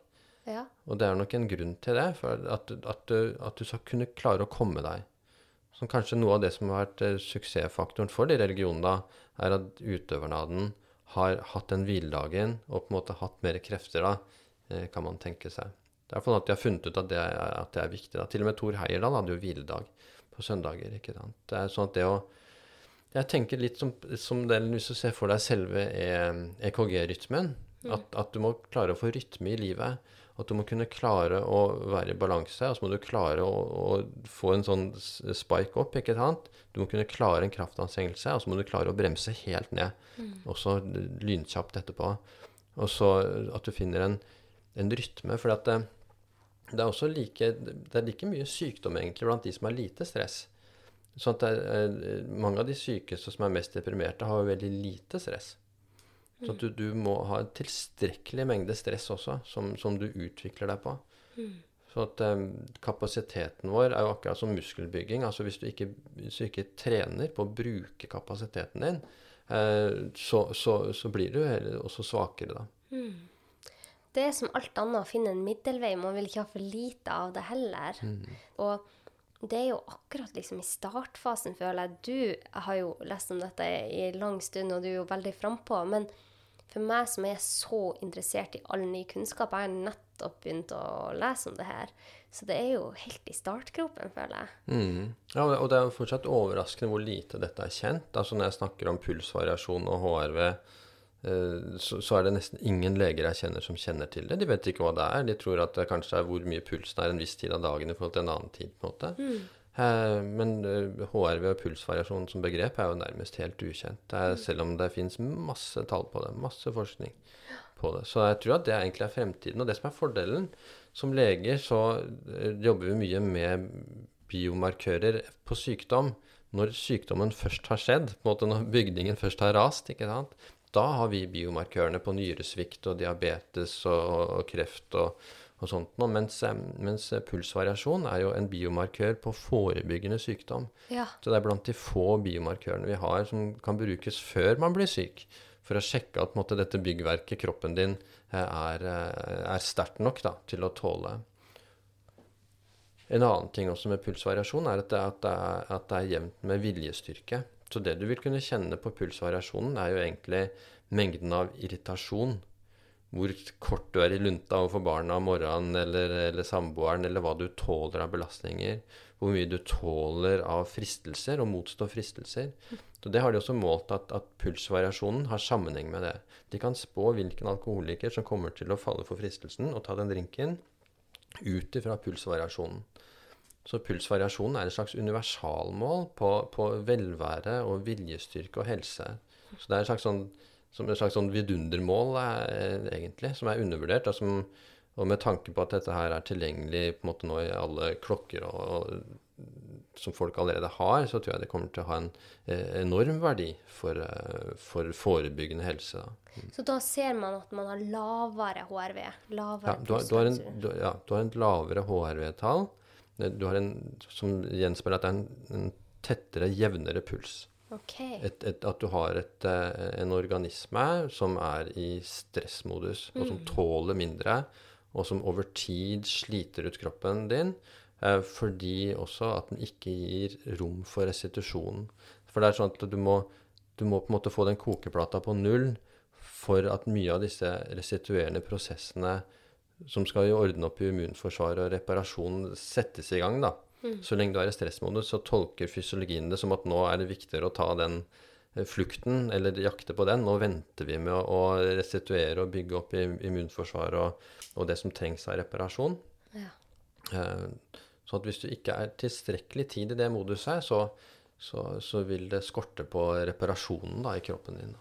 Ja. Og det er nok en grunn til det. For at, at, du, at du skal kunne klare å komme deg som kanskje noe av det som har vært eh, suksessfaktoren for de religionene, da, er at utøverne av den har hatt den hviledagen og på en måte hatt mer krefter, da, eh, kan man tenke seg. Det er iallfall at de har funnet ut at det er, at det er viktig. Da. Til og med Thor Heyerdahl hadde jo hviledag på søndager. ikke sant? Det er sånn at det å Jeg tenker litt som, som det, hvis du ser for deg selve EKG-rytmen. E mm. At, at, du må klare å få rytme i livet. At du må kunne klare å være i balanse, og så må du klare å, å få en sånn spike opp. ikke sant? Du må kunne klare en kraftanstrengelse, og så må du klare å bremse helt ned. Mm. Også lynkjapt etterpå. Og så at du finner en, en rytme. For det, det, er også like, det er like mye sykdom egentlig blant de som har lite stress. Sånn at er, mange av de sykeste som er mest deprimerte, har jo veldig lite stress. Så du, du, må ha en tilstrekkelig mengde stress også, som, som du utvikler deg på. Mm. Så at um, kapasiteten vår er jo akkurat som muskelbygging. Altså hvis du ikke, hvis du ikke trener på å bruke kapasiteten din, uh, så, så, så, blir du også svakere da. Mm. Det er som alt annet å finne en middelvei. Man vil ikke ha for lite av det heller. Mm. Og det er jo akkurat liksom i startfasen, føler jeg. Du har jo lest om dette i lang stund, og du er jo veldig frampå. Men for meg som er så interessert i all ny kunnskap, jeg har nettopp begynt å lese om det her. Så det er jo helt i startgropen, føler jeg. Mm. Ja, og det er jo fortsatt overraskende hvor lite dette er kjent. Altså Når jeg snakker om pulsvariasjon og HRV, så, så, er det nesten ingen leger jeg kjenner som kjenner til det. De vet ikke hva det er. De tror at det kanskje er hvor mye pulsen er en viss tid av dagen i forhold til en annen tid. på en måte. Mm. Eh, men eh, HRV og pulsvariasjon som begrep er jo nærmest helt ukjent. Er, selv om det fins masse tall på det. Masse forskning på det. Så jeg tror at det egentlig er fremtiden. Og det som er fordelen Som leger så eh, jobber vi mye med biomarkører på sykdom. Når sykdommen først har skjedd, på en måte når bygningen først har rast, ikke sant? Da har vi biomarkørene på nyresvikt og diabetes og, og kreft og, og sånt noe. Mens, mens, pulsvariasjon er jo en biomarkør på forebyggende sykdom. Ja. Så det er blant de få biomarkørene vi har som kan brukes før man blir syk. For å sjekke at måtte, dette byggverket, kroppen din, eh, er, eh, er sterkt nok da, til å tåle. En annen ting også med pulsvariasjon er at det, at det er, at det er jevnt med viljestyrke. Så det du vil kunne kjenne på pulsvariasjonen, er jo egentlig mengden av irritasjon hvor kort du er i lunta overfor barna om morgenen eller, eller, samboeren, eller hva du tåler av belastninger. Hvor mye du tåler av fristelser, og motstå fristelser. Så Det har de også målt at, at, pulsvariasjonen har sammenheng med det. De kan spå hvilken alkoholiker som kommer til å falle for fristelsen og ta den drinken, ut ifra pulsvariasjonen. Så pulsvariasjonen er et slags universalmål på, på velvære og viljestyrke og helse. Så det er et slags sånn som et slags sånn vidundermål, er, egentlig, som er undervurdert. Og, som, og, med tanke på at dette her er tilgjengelig på en måte nå i alle klokker og, og, som folk allerede har, så tror jeg det kommer til å ha en eh, enorm verdi for, eh, for forebyggende helse. Da. Mm. Så da ser man at man har lavere HRV? Lavere ja, du har, du har en, du, ja, du har en lavere HRV-tall. Du har en som gjenspeiler at det er en, en tettere, jevnere puls. Okay. Et, et, at du har et, eh, en organisme som er i stressmodus, og som mm. tåler mindre, og som over tid sliter ut kroppen din. Eh, fordi også at den ikke gir rom for restitusjon. For det er sånn at du må, du må på en måte få den kokeplata på null for at mye av disse restituerende prosessene som skal ordne opp i immunforsvar og reparasjon, settes i gang. da. Mm. Så lenge du er i stressmodus, så tolker fysiologien det som at nå er det viktigere å ta den eh, flukten, eller jakte på den. Nå venter vi med å, restituere og bygge opp immunforsvar og, og det som trengs av reparasjon. Ja. Eh, så at hvis du ikke er tilstrekkelig tid i det moduset, så, så, så vil det skorte på reparasjonen da, i kroppen din.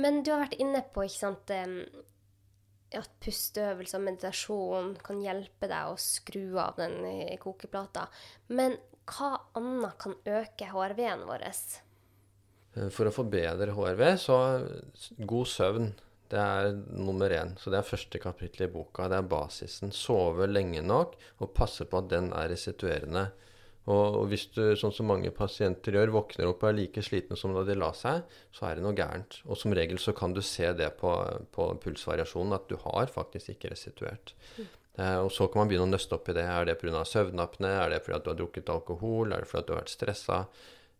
Men du har vært inne på ikke sant, at pusteøvelser meditasjon kan hjelpe deg å skru av den kokeplata. Men hva annet kan øke HRV-en vår? Eh, for å forbedre HRV, så god søvn. Det er nummer én. Så det er første kapittel i boka. Det er basisen. Sove lenge nok og passe på at den er restituerende. Og, og hvis du, sånn som mange pasienter gjør, våkner opp og er like slitne som da de la seg, så er det noe gærent. Og som regel så kan du se det på, på pulsvariasjonen, at du har faktisk ikke restituert. Mm. Eh, og så kan man begynne å nøste opp i det. Er det pga. søvnapne? Er det fordi at du har drukket alkohol? Er det fordi at du har vært stressa?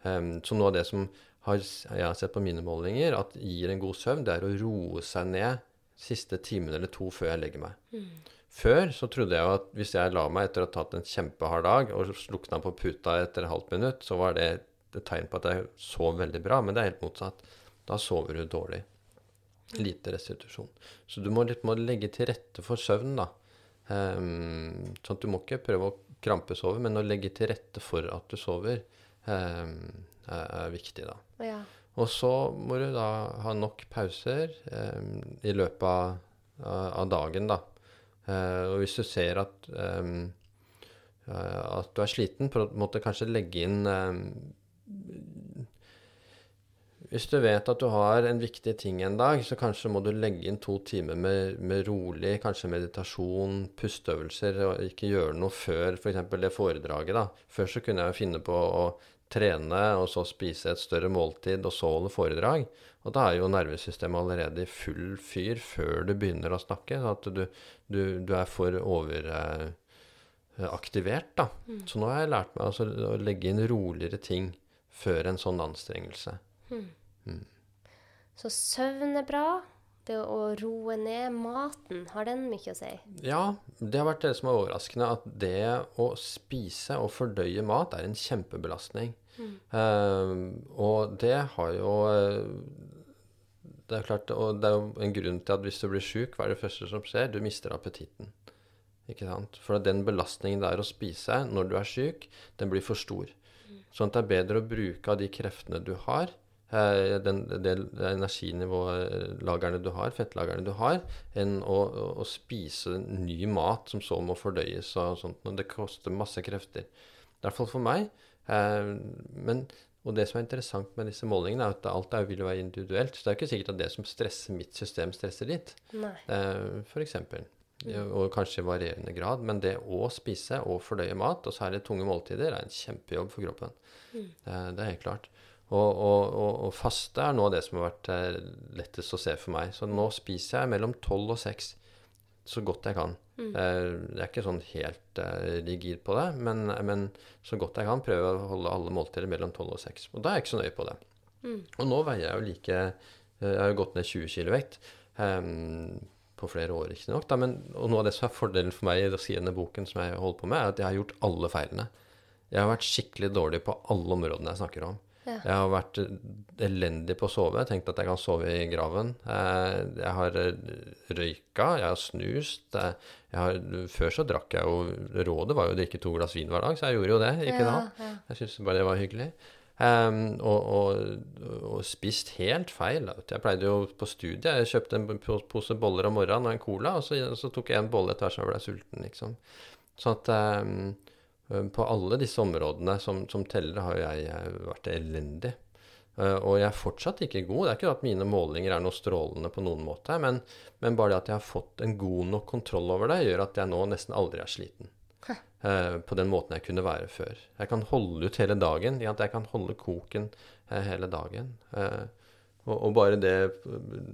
Um, så noe av det som har, jeg har sett på mine målinger, at gir en god søvn, det er å roe seg ned siste timen eller to før jeg legger meg. Mm. Før så trodde jeg jo at hvis jeg la meg etter å ha tatt en kjempehard dag og slukna på puta etter et halvt minutt, så var det et tegn på at jeg sov veldig bra. Men det er helt motsatt. Da sover du dårlig. Lite restitusjon. Så du må, litt, må legge til rette for søvn, da. Um, sånn at du må ikke prøve å krampesove, men å legge til rette for at du sover, um, er, er, viktig, da. Ja. Og så må du da ha nok pauser um, i løpet av, av dagen, da. Uh, og hvis du ser at, um, uh, at du er sliten, på en måte kanskje legge inn Hvis du vet at du har en viktig ting en dag, så kanskje må du legge inn to timer med, med rolig, kanskje meditasjon, pusteøvelser, og ikke gjøre noe før f.eks. For det foredraget. da. Før så kunne jeg jo finne på å trene, og så spise et større måltid, og så holde foredrag. Og da er jo nervesystemet allerede i full fyr før du begynner å snakke. At du, du, du er for overaktivert, da. Mm. Så nå har jeg lært meg altså, å legge inn roligere ting før en sånn anstrengelse. Mm. Mm. Så søvn er bra. Det å roe ned maten, har den mye å si? Ja, det har vært det som er overraskende. At det å spise og fordøye mat er en kjempebelastning. Mm. Uh, og det har jo uh, Det er klart, og det er jo en grunn til at hvis du blir sjuk, hva er det første som skjer? Du mister appetitten. Ikke sant? For den belastningen det er å spise når du er syk, den blir for stor. Sånn at det er bedre å bruke av de kreftene du har, eh, den, det, det energinivået, lagrene du har, fettlagrene du har, enn å, å, spise ny mat som så må fordøyes og sånt. Og det koster masse krefter. I hvert fall for meg. Eh, men, og det som er interessant med disse målingene, er at alt er, vil være individuelt. Så det er ikke sikkert at det som stresser mitt system, stresser ditt. Eh, for eksempel. Og kanskje i varierende grad. Men det å spise og fordøye mat, og særlig tunge måltider, er en kjempejobb for kroppen. Eh, det er helt klart. Og, og, og, faste er av det som har vært eh, lettest å se for meg. Så nå spiser jeg mellom tolv og seks så godt jeg kan. Mm. jeg er ikke sånn helt eh, rigid på det, men, men så godt jeg kan prøve å holde alle måltider mellom tolv og seks. Og da er jeg ikke så nøye på det. Og nå veier jeg jo like eh, Jeg har jo gått ned 20 kg vekt. Um, på flere år, ikke nok. Og noe av det som er fordelen for meg i å skrive denne boken, som jeg holder på med, er at jeg har gjort alle feilene. Jeg har vært skikkelig dårlig på alle områdene jeg snakker om. Ja. Jeg har vært eh, elendig på å sove. Jeg tenkte at jeg kan sove i graven. Eh, Jeg har eh, røyka, jeg har snust. Jeg har, før så drakk jeg jo Rådet var jo å drikke to glass vin hver dag, så jeg gjorde jo det. Ikke Ja, da. ja. Jeg syntes bare det var hyggelig. Um, og, og, og spist helt feil. Jeg pleide jo på studiet Jeg kjøpte en pose boller om morgenen og en cola, og så, så tok jeg en bolle etter hvert som jeg ble sulten. liksom. Sånn at ehm, på alle disse områdene som, som teller, har jeg vært elendig. Eh, og jeg er fortsatt ikke god. Det er ikke at mine målinger er noe strålende på noen måte, men, men bare det at jeg har fått en god nok kontroll over det, gjør at jeg nå nesten aldri er sliten. Eh, på den måten jeg kunne være før. Jeg kan holde ut hele dagen. Jeg kan holde koken eh, hele dagen. Og, og bare det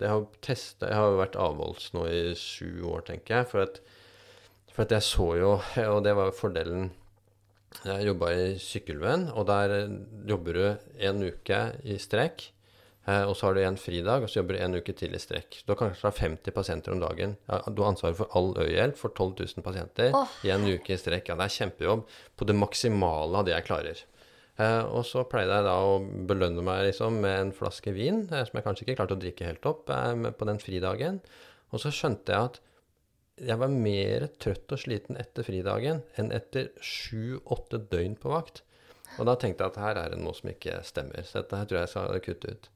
Jeg har testa Jeg har jo vært avholds nå i sju år, tenker jeg. For at, for at jeg så jo Og det var jo fordelen Jeg jobba i Sykkylven, og der eh, jobber du en uke i strekk. Eh, og så har du en fridag, og så jobber du en uke til i strekk. Du har kanskje ha 50 pasienter om dagen. Du har ansvaret for all øyehjelp for 12 000 pasienter oh. i en uke i strekk. Ja, det er kjempejobb på det maksimale av det jeg klarer. Eh, og så pleide jeg da å belønne meg liksom med en flaske vin, som jeg kanskje ikke klarte å drikke helt opp på den fridagen. Og så skjønte jeg at jeg var mer trøtt og sliten etter fridagen enn etter sju-åtte døgn på vakt. Og da tenkte jeg at her er det noe som ikke stemmer, så dette her tror jeg jeg skal kutte ut.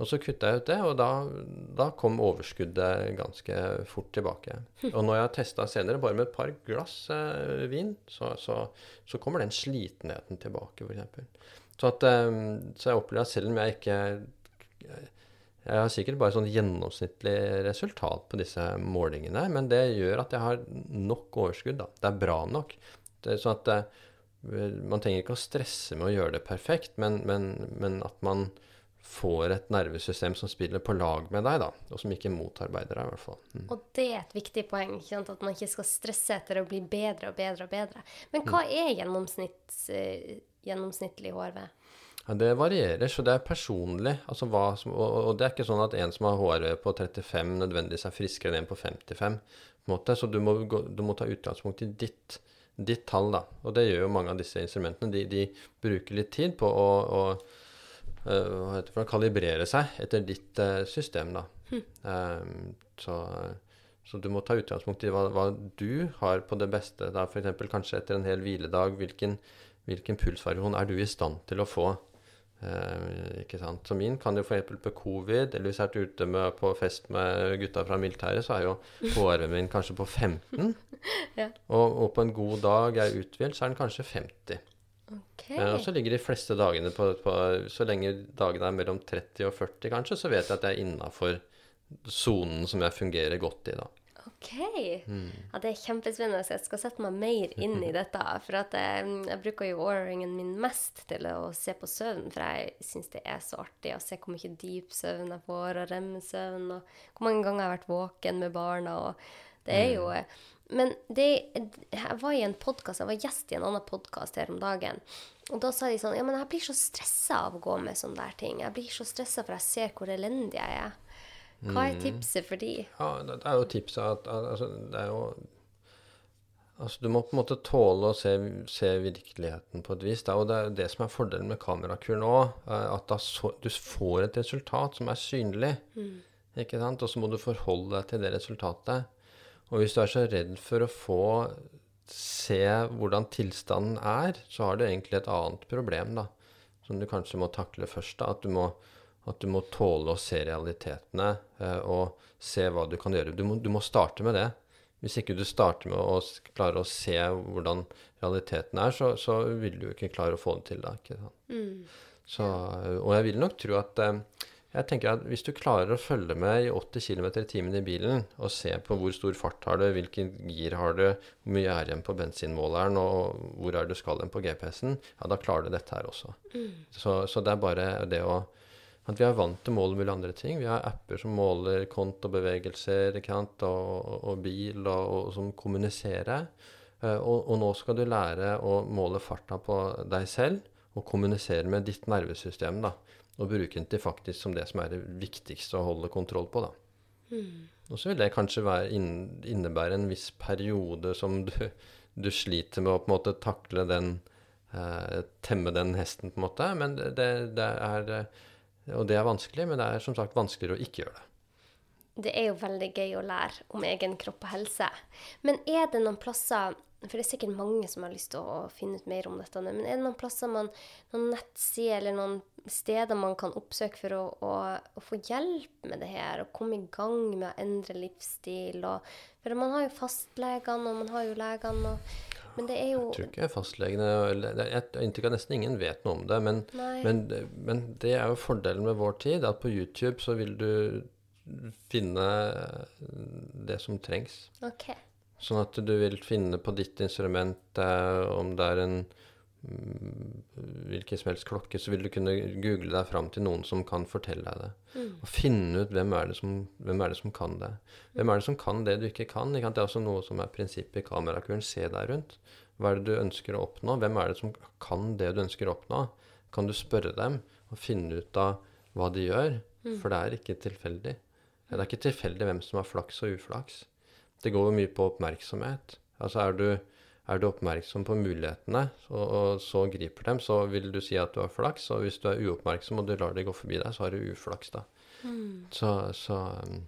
Og så kutta jeg ut det, og da, da kom overskuddet ganske fort tilbake. Og når jeg har testa senere, bare med et par glass eh, vin, så, så, så kommer den slitenheten tilbake, f.eks. Så, at, eh, så jeg opplever at selv om jeg ikke Jeg har sikkert bare sånn gjennomsnittlig resultat på disse målingene, men det gjør at jeg har nok overskudd. da. Det er bra nok. Det er sånn at eh, man trenger ikke å stresse med å gjøre det perfekt, men, men, men at man får et nervesystem som spiller på lag med deg, da, og som ikke motarbeider deg, i hvert fall. Mm. Og det er et viktig poeng, at man ikke skal stresse etter å bli bedre og bedre og bedre. Men hva er gjennomsnitts, eh, gjennomsnittlig HRV? Ja, det varierer, så det er personlig. Altså som, og, og det er ikke sånn at en som har HRV på 35 nødvendigvis er friskere enn en på 55. på en Så du må, gå, du må ta utgangspunkt i ditt, ditt tall, da. Og det gjør jo mange av disse instrumentene. De, de bruker litt tid på å, å eh, hva heter det, å kalibrere seg etter ditt eh, system, da. Um, så, så du må ta utgangspunkt i hva, hva du har på det beste. da F.eks. kanskje etter en hel hviledag. Hvilken, hvilken pulsvariasjon er du i stand til å få? Eh, ikke sant? Så min kan jo f.eks. på covid, eller hvis jeg har vært ute med, på fest med gutta fra militæret, så er jo HRV-en min kanskje på 15. Ja. og, og på en god dag jeg er uthvilt, så er den kanskje 50. Okay. Eh, og så ligger de fleste dagene på, på Så lenge dagene er mellom 30 og 40, kanskje, så vet jeg at jeg er innafor sonen som jeg fungerer godt i, da. Ok. Ja, det er kjempespennende. Jeg skal sette meg mer inn i dette. For jeg, jeg bruker jo åringen min mest til å se på søvn. For jeg syns det er så artig å se hvor mye dyp søvn jeg får, og remmesøvn, og hvor mange ganger jeg har vært våken med barna. og det er jo... Men det, jeg var i en podcast, jeg var gjest i en annen podkast her om dagen. Og da sa de sånn Ja, men jeg blir så stressa av å gå med sånne der ting. Jeg blir så stressa for jeg ser hvor elendig jeg er. Hva er tipset for de? Ja, det det er jo tipset at altså, Det er jo Altså, du må på en måte tåle å se, se virkeligheten på et vis. Det er jo det som er fordelen med kamerakur nå. er At så, du får et resultat som er synlig. Ikke sant? Og så må du forholde deg til det resultatet. Og hvis du er så redd for å få se hvordan tilstanden er, så har du egentlig et annet problem, da. Som du kanskje må takle først. da, At du må, at du må tåle å se realitetene eh, og se hva du kan gjøre. Du må, du må, starte med det. Hvis ikke du starter med å klare å se hvordan realiteten er, så, så vil du ikke klare å få det til da. Mm. Så, og jeg vil nok tro at eh, jeg tenker at Hvis du klarer å følge med i 80 km i timen i bilen og se på hvor stor fart har du, hvilken gir har du, hvor mye er igjen på bensinmåleren og hvor er du skal hen på GPS-en, ja, da klarer du dette her også. Mm. Så, så, det er bare det å at vi er vant til å måle mulige andre ting. Vi har apper som måler kontobevegelser og, og, bil, og, og, som kommuniserer. Uh, og, og nå skal du lære å måle farta på deg selv og kommunisere med ditt nervesystem. da og bruke den til faktisk som det som er det viktigste å holde kontroll på. da. Mm. Og så vil det kanskje innebære en viss periode som du, du, sliter med å på en måte takle den eh, Temme den hesten, på en måte. Men det, det, er eh, Og det er vanskelig, men det er som sagt vanskeligere å ikke gjøre det. Det er jo veldig gøy å lære om egen kropp og helse. Men er det noen plasser for det er sikkert mange som har lyst til å finne ut mer om dette. Men er det noen plasser man, noen nettsider eller noen steder man kan oppsøke for å, å, å, få hjelp med det her? Og komme i gang med å endre livsstil? Og, for man har jo fastlegene, og man har jo legene. Men det er jo Jeg tror ikke fastlegene Jeg har inntrykk av nesten ingen vet noe om det. Men, men, men, det er jo fordelen med vår tid, at på YouTube så vil du finne det som trengs. Okay. Sånn at du vil finne på ditt instrument eh, om det er en hvilken som helst klokke, så vil du kunne google deg fram til noen som kan fortelle deg det. Mm. Og finne ut hvem er, som, hvem er, det som, kan det. Hvem er det som kan det du ikke kan? ikke Det er også noe som er prinsippet i kamerakuren. Se deg rundt. Hva er det du ønsker å oppnå? Hvem er det som kan det du ønsker å oppnå? Kan du spørre dem og finne ut av hva de gjør? Mm. For det er ikke tilfeldig. Det er ikke tilfeldig hvem som har flaks og uflaks. Det går jo mye på oppmerksomhet. Altså er du, er du oppmerksom på mulighetene og, og, så griper dem, så vil du si at du har flaks. Og hvis du er uoppmerksom og du lar det gå forbi deg, så har du uflaks, da. Mm. Så, så um,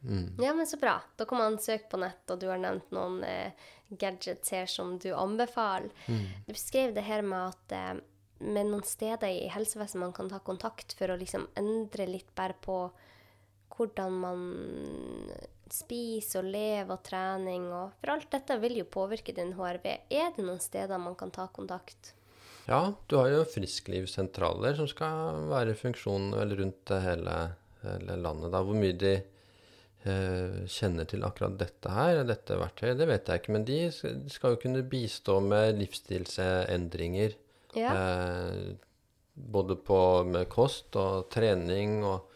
mm. Ja, men så bra. Da kan man søke på nett, og du har nevnt noen eh, gadgets her som du anbefaler. Mm. Du beskrev det her med at eh, med noen steder i helsevesenet man kan ta kontakt for å liksom endre litt bare på hvordan man spiser og lev og trening og For alt dette vil jo påvirke din HRV. Er det noen steder man kan ta kontakt? Ja, du har jo frisklivssentraler som skal være i funksjon rundt hele, hele landet. Da. Hvor mye de eh, kjenner til akkurat dette her, dette verktøyet, det vet jeg ikke. Men de skal jo kunne bistå med livsstilsendringer. Ja. Eh, både på, med kost og trening og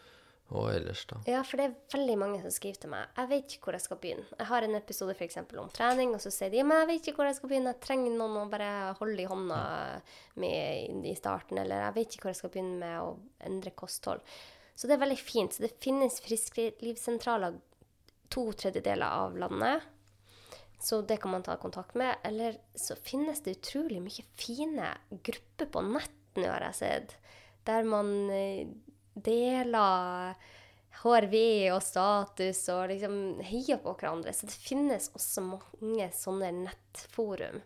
og ellers, da? Ja, for det er veldig mange som skriver til meg. Jeg vet ikke hvor jeg skal begynne. Jeg har en episode f.eks. om trening, og så sier de men jeg vet ikke hvor jeg skal begynne. Jeg trenger noen å bare holde i hånda med i starten. Eller jeg vet ikke hvor jeg skal begynne med å endre kosthold. Så det er veldig fint. Så det finnes frisklivssentraler to tredjedeler av landet. Så det kan man ta kontakt med. Eller så finnes det utrolig mye fine grupper på nett nå, har jeg sett. Der man eh, deler HRV og status og liksom heier på hverandre. Så det finnes også mange sånne nettforum.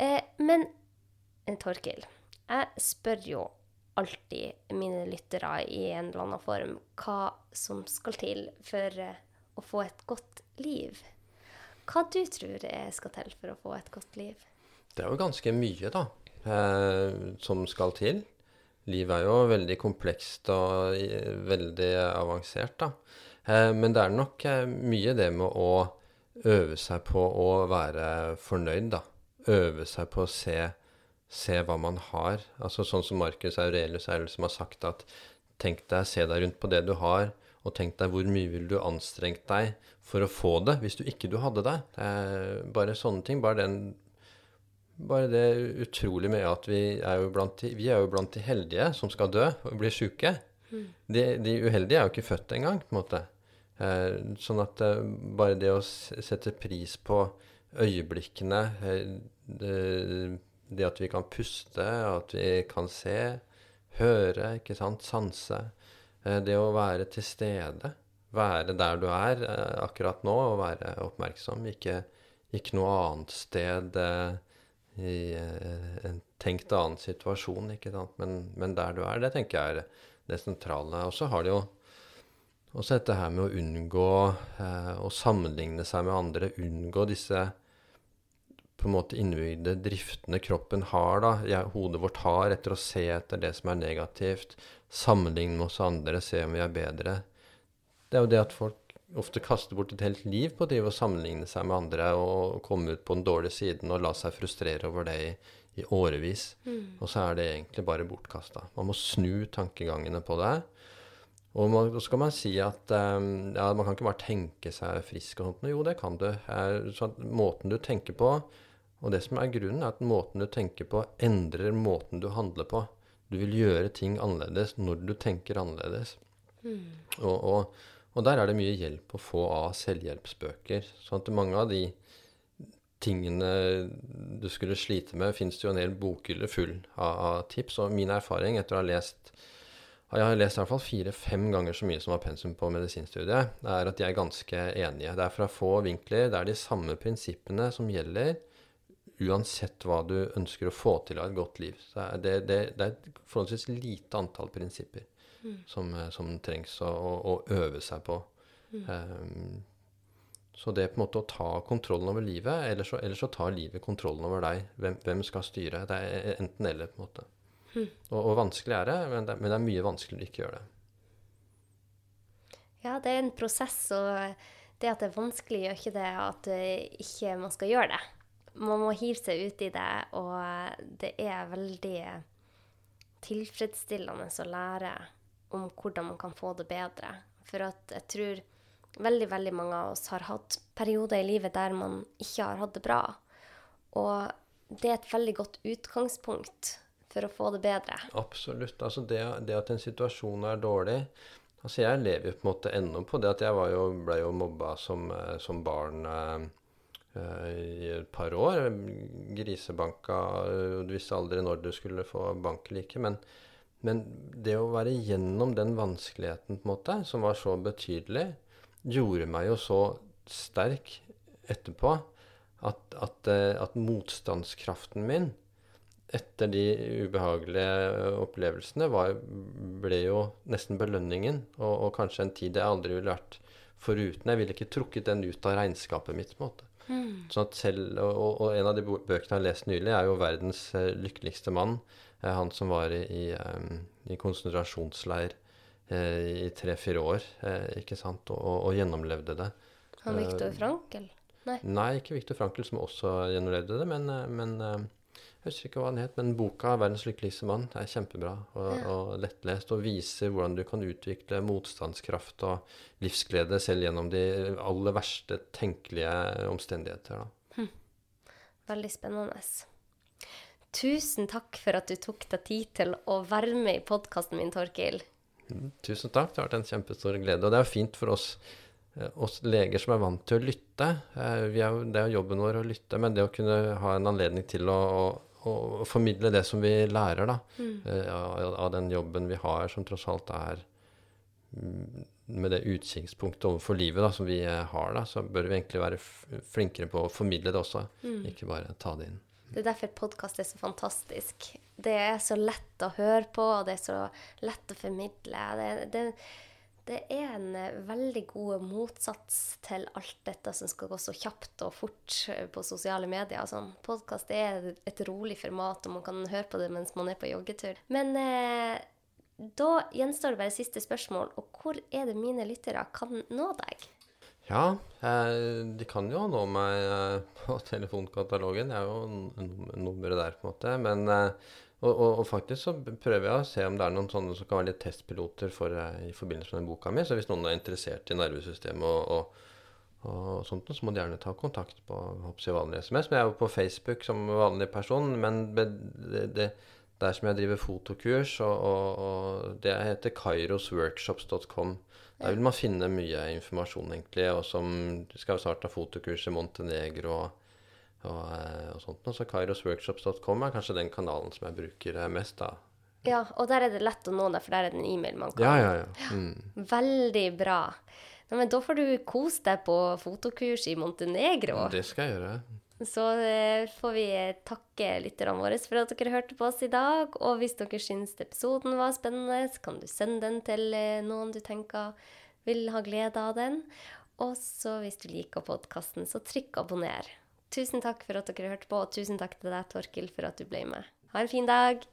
Eh, men eh, Torkil, jeg spør jo alltid mine lyttere i en eller annen form hva som skal til for eh, å få et godt liv. Hva du tror jeg skal til for å få et godt liv? Det er jo ganske mye, da, eh, som skal til. Livet er jo veldig komplekst og veldig avansert, da. Eh, men det er nok eh, mye det med å øve seg på å være fornøyd, da. Øve seg på å se, se hva man har. Altså sånn som Marcus Aurelius er som har sagt at tenk deg, se deg rundt på det du har, og tenk deg hvor mye vil du anstrengt deg for å få det hvis du ikke du hadde det. det bare sånne ting. Bare den bare det utrolig med at vi er jo blant de, vi jo blant de heldige som skal dø og bli sjuke. Mm. De, de, uheldige er jo ikke født engang, på en måte. Eh, sånn at eh, bare det å sette pris på øyeblikkene, eh, det, det, at vi kan puste, at vi kan se, høre, ikke sant, sanse, eh, det å være til stede være der du er eh, akkurat nå, og være oppmerksom. Ikke, ikke noe annet sted eh, i eh, en tenkt annen situasjon, ikke sant. Men, men, der du er, det tenker jeg er det sentrale. Og så har det jo også dette her med å unngå eh, å sammenligne seg med andre, unngå disse på en måte innebygde driftene kroppen har, da, jeg, hodet vårt har, etter å se etter det som er negativt, sammenligne med oss andre, se om vi er bedre. Det er jo det at folk ofte kaster bort et helt liv på å sammenligne seg med andre og komme ut på den dårlige siden og la seg frustrere over det i, i årevis. Mm. Og så er det egentlig bare bortkasta. Man må snu tankegangene på det. Og man, så skal man si at um, ja, man kan ikke bare tenke seg frisk og sånt. Jo, det kan du. Så måten du tenker på, og det som er grunnen, er at måten du tenker på, endrer måten du handler på. Du vil gjøre ting annerledes når du tenker annerledes. Mm. Og, og, og, der er det mye hjelp å få av selvhjelpsbøker. sånn at mange av de tingene du skulle slite med, fins det jo en hel bokhylle full av, av, tips. Og min erfaring etter å ha lest jeg har lest i hvert fall fire-fem ganger så mye som var pensum på medisinstudiet, er at de er ganske enige. Det er fra få vinkler. Det er de samme prinsippene som gjelder uansett hva du ønsker å få til av et godt liv. Så det, det, det er et forholdsvis lite antall prinsipper mm. som, eh, som, trengs å, å, øve seg på. Mm. Um, så det er på en måte å ta kontrollen over livet, eller så, eller så tar livet kontrollen over deg. Hvem, hvem, skal styre? Det er enten eller, på en måte. Mm. Og, og, vanskelig er det men, det, men det er mye vanskeligere å ikke gjøre det. Ja, det er en prosess, og det at det er vanskelig, gjør ikke det at eh, ikke man skal gjøre det. Man må hive seg ut i det, og det er veldig tilfredsstillende å lære om hvordan man kan få det bedre. For at jeg tror veldig, veldig mange av oss har hatt perioder i livet der man ikke har hatt det bra. Og det er et veldig godt utgangspunkt for å få det bedre. Absolutt. Altså det, det at en situasjon er dårlig Altså jeg lever jo på en måte ennå på det at jeg jo, ble jo mobba som, eh, som barn eh, eh, i et par år. Grisebanka Du visste aldri når du skulle få bank eller. Men, men det å være gjennom den vanskeligheten på en måte, som var så betydelig, gjorde meg jo så sterk etterpå at, at, eh, at motstandskraften min etter de ubehagelige opplevelsene var, ble jo nesten belønningen, og, og, kanskje en tid jeg aldri ville vært foruten. Jeg ville ikke trukket den ut av regnskapet mitt. på en måte. Mm. Sånn selv, og, og, en av de bøkene jeg har lest nylig, er jo 'Verdens eh, lykkeligste mann'. Han som var i, i, i konsentrasjonsleir Eh, i tre-fire år, eh, ikke sant, og, og, gjennomlevde det. Han Viktor eh, Frankel? Nei. Nei, ikke Viktor Frankel, som også gjennomlevde det, men, men jeg husker ikke hva han het, men boka 'Verdens lykkeligste mann' er kjempebra og, ja. og, lettlest og viser hvordan du kan utvikle motstandskraft og livsglede selv gjennom de aller verste tenkelige omstendigheter. Hm. Veldig spennende. Tusen takk for at du tok deg tid til å være med i podkasten min, Torkil. Tusen takk. Det har vært en kjempestor glede. Og det er fint for oss, eh, oss leger som er vant til å lytte. Eh, er, det er jobben vår å lytte, men det å kunne ha en anledning til å, å, å formidle det som vi lærer da, mm. Eh, av, av, den jobben vi har, som tross alt er mm, med det utsiktspunktet overfor livet da, som vi har, da, så bør vi egentlig være flinkere på å formidle det også, mm. ikke bare ta det inn. Det er derfor podkast er så fantastisk. Det er så lett å høre på, og det er så lett å formidle. Det, det, det er en veldig god motsats til alt dette som skal gå så kjapt og fort på sosiale medier. Sånn. Podkast er et rolig format, og man kan høre på det mens man er på joggetur. Men eh, da gjenstår det bare siste spørsmål. Og hvor er det mine lyttere kan nå deg? Ja, det de kan jo nå meg eh, på telefonkatalogen. Det er jo nummeret der, på en måte. Men, eh, og, og, og, faktisk så prøver jeg å se om det er noen sånne som kan være litt testpiloter for, i forbindelse med den boka mi. Så hvis noen er interessert i nervesystemet og, og, sånt, så må de gjerne ta kontakt på jeg, vanlig SMS. Men jeg er jo på Facebook som vanlig person. Men det, det, det er som jeg driver fotokurs, og, det heter kairosworkshops.com. Der vil man finne mye informasjon, egentlig. Og som du skal snart ha fotokurs i Montenegro og, og, eh, og sånt. Så kairosworkshops.com er kanskje den kanalen som jeg bruker mest, da. Ja, og der er det lett å nå deg, for der er det en e-mail man kan Ja, ja, ja. Mm. Veldig bra. Nei, men da får du kose deg på fotokurs i Montenegro. Det skal jeg gjøre. Så eh, får vi takke lytterne våre for at dere hørte på oss i dag. Og hvis dere syns episoden var spennende, så kan du sende den til eh, noen du tenker vil ha glede av den. Og så hvis du liker podkasten, så trykk abonner. Tusen takk for at dere hørte på, og tusen takk til deg, Torkil, for at du ble med. Ha en fin dag.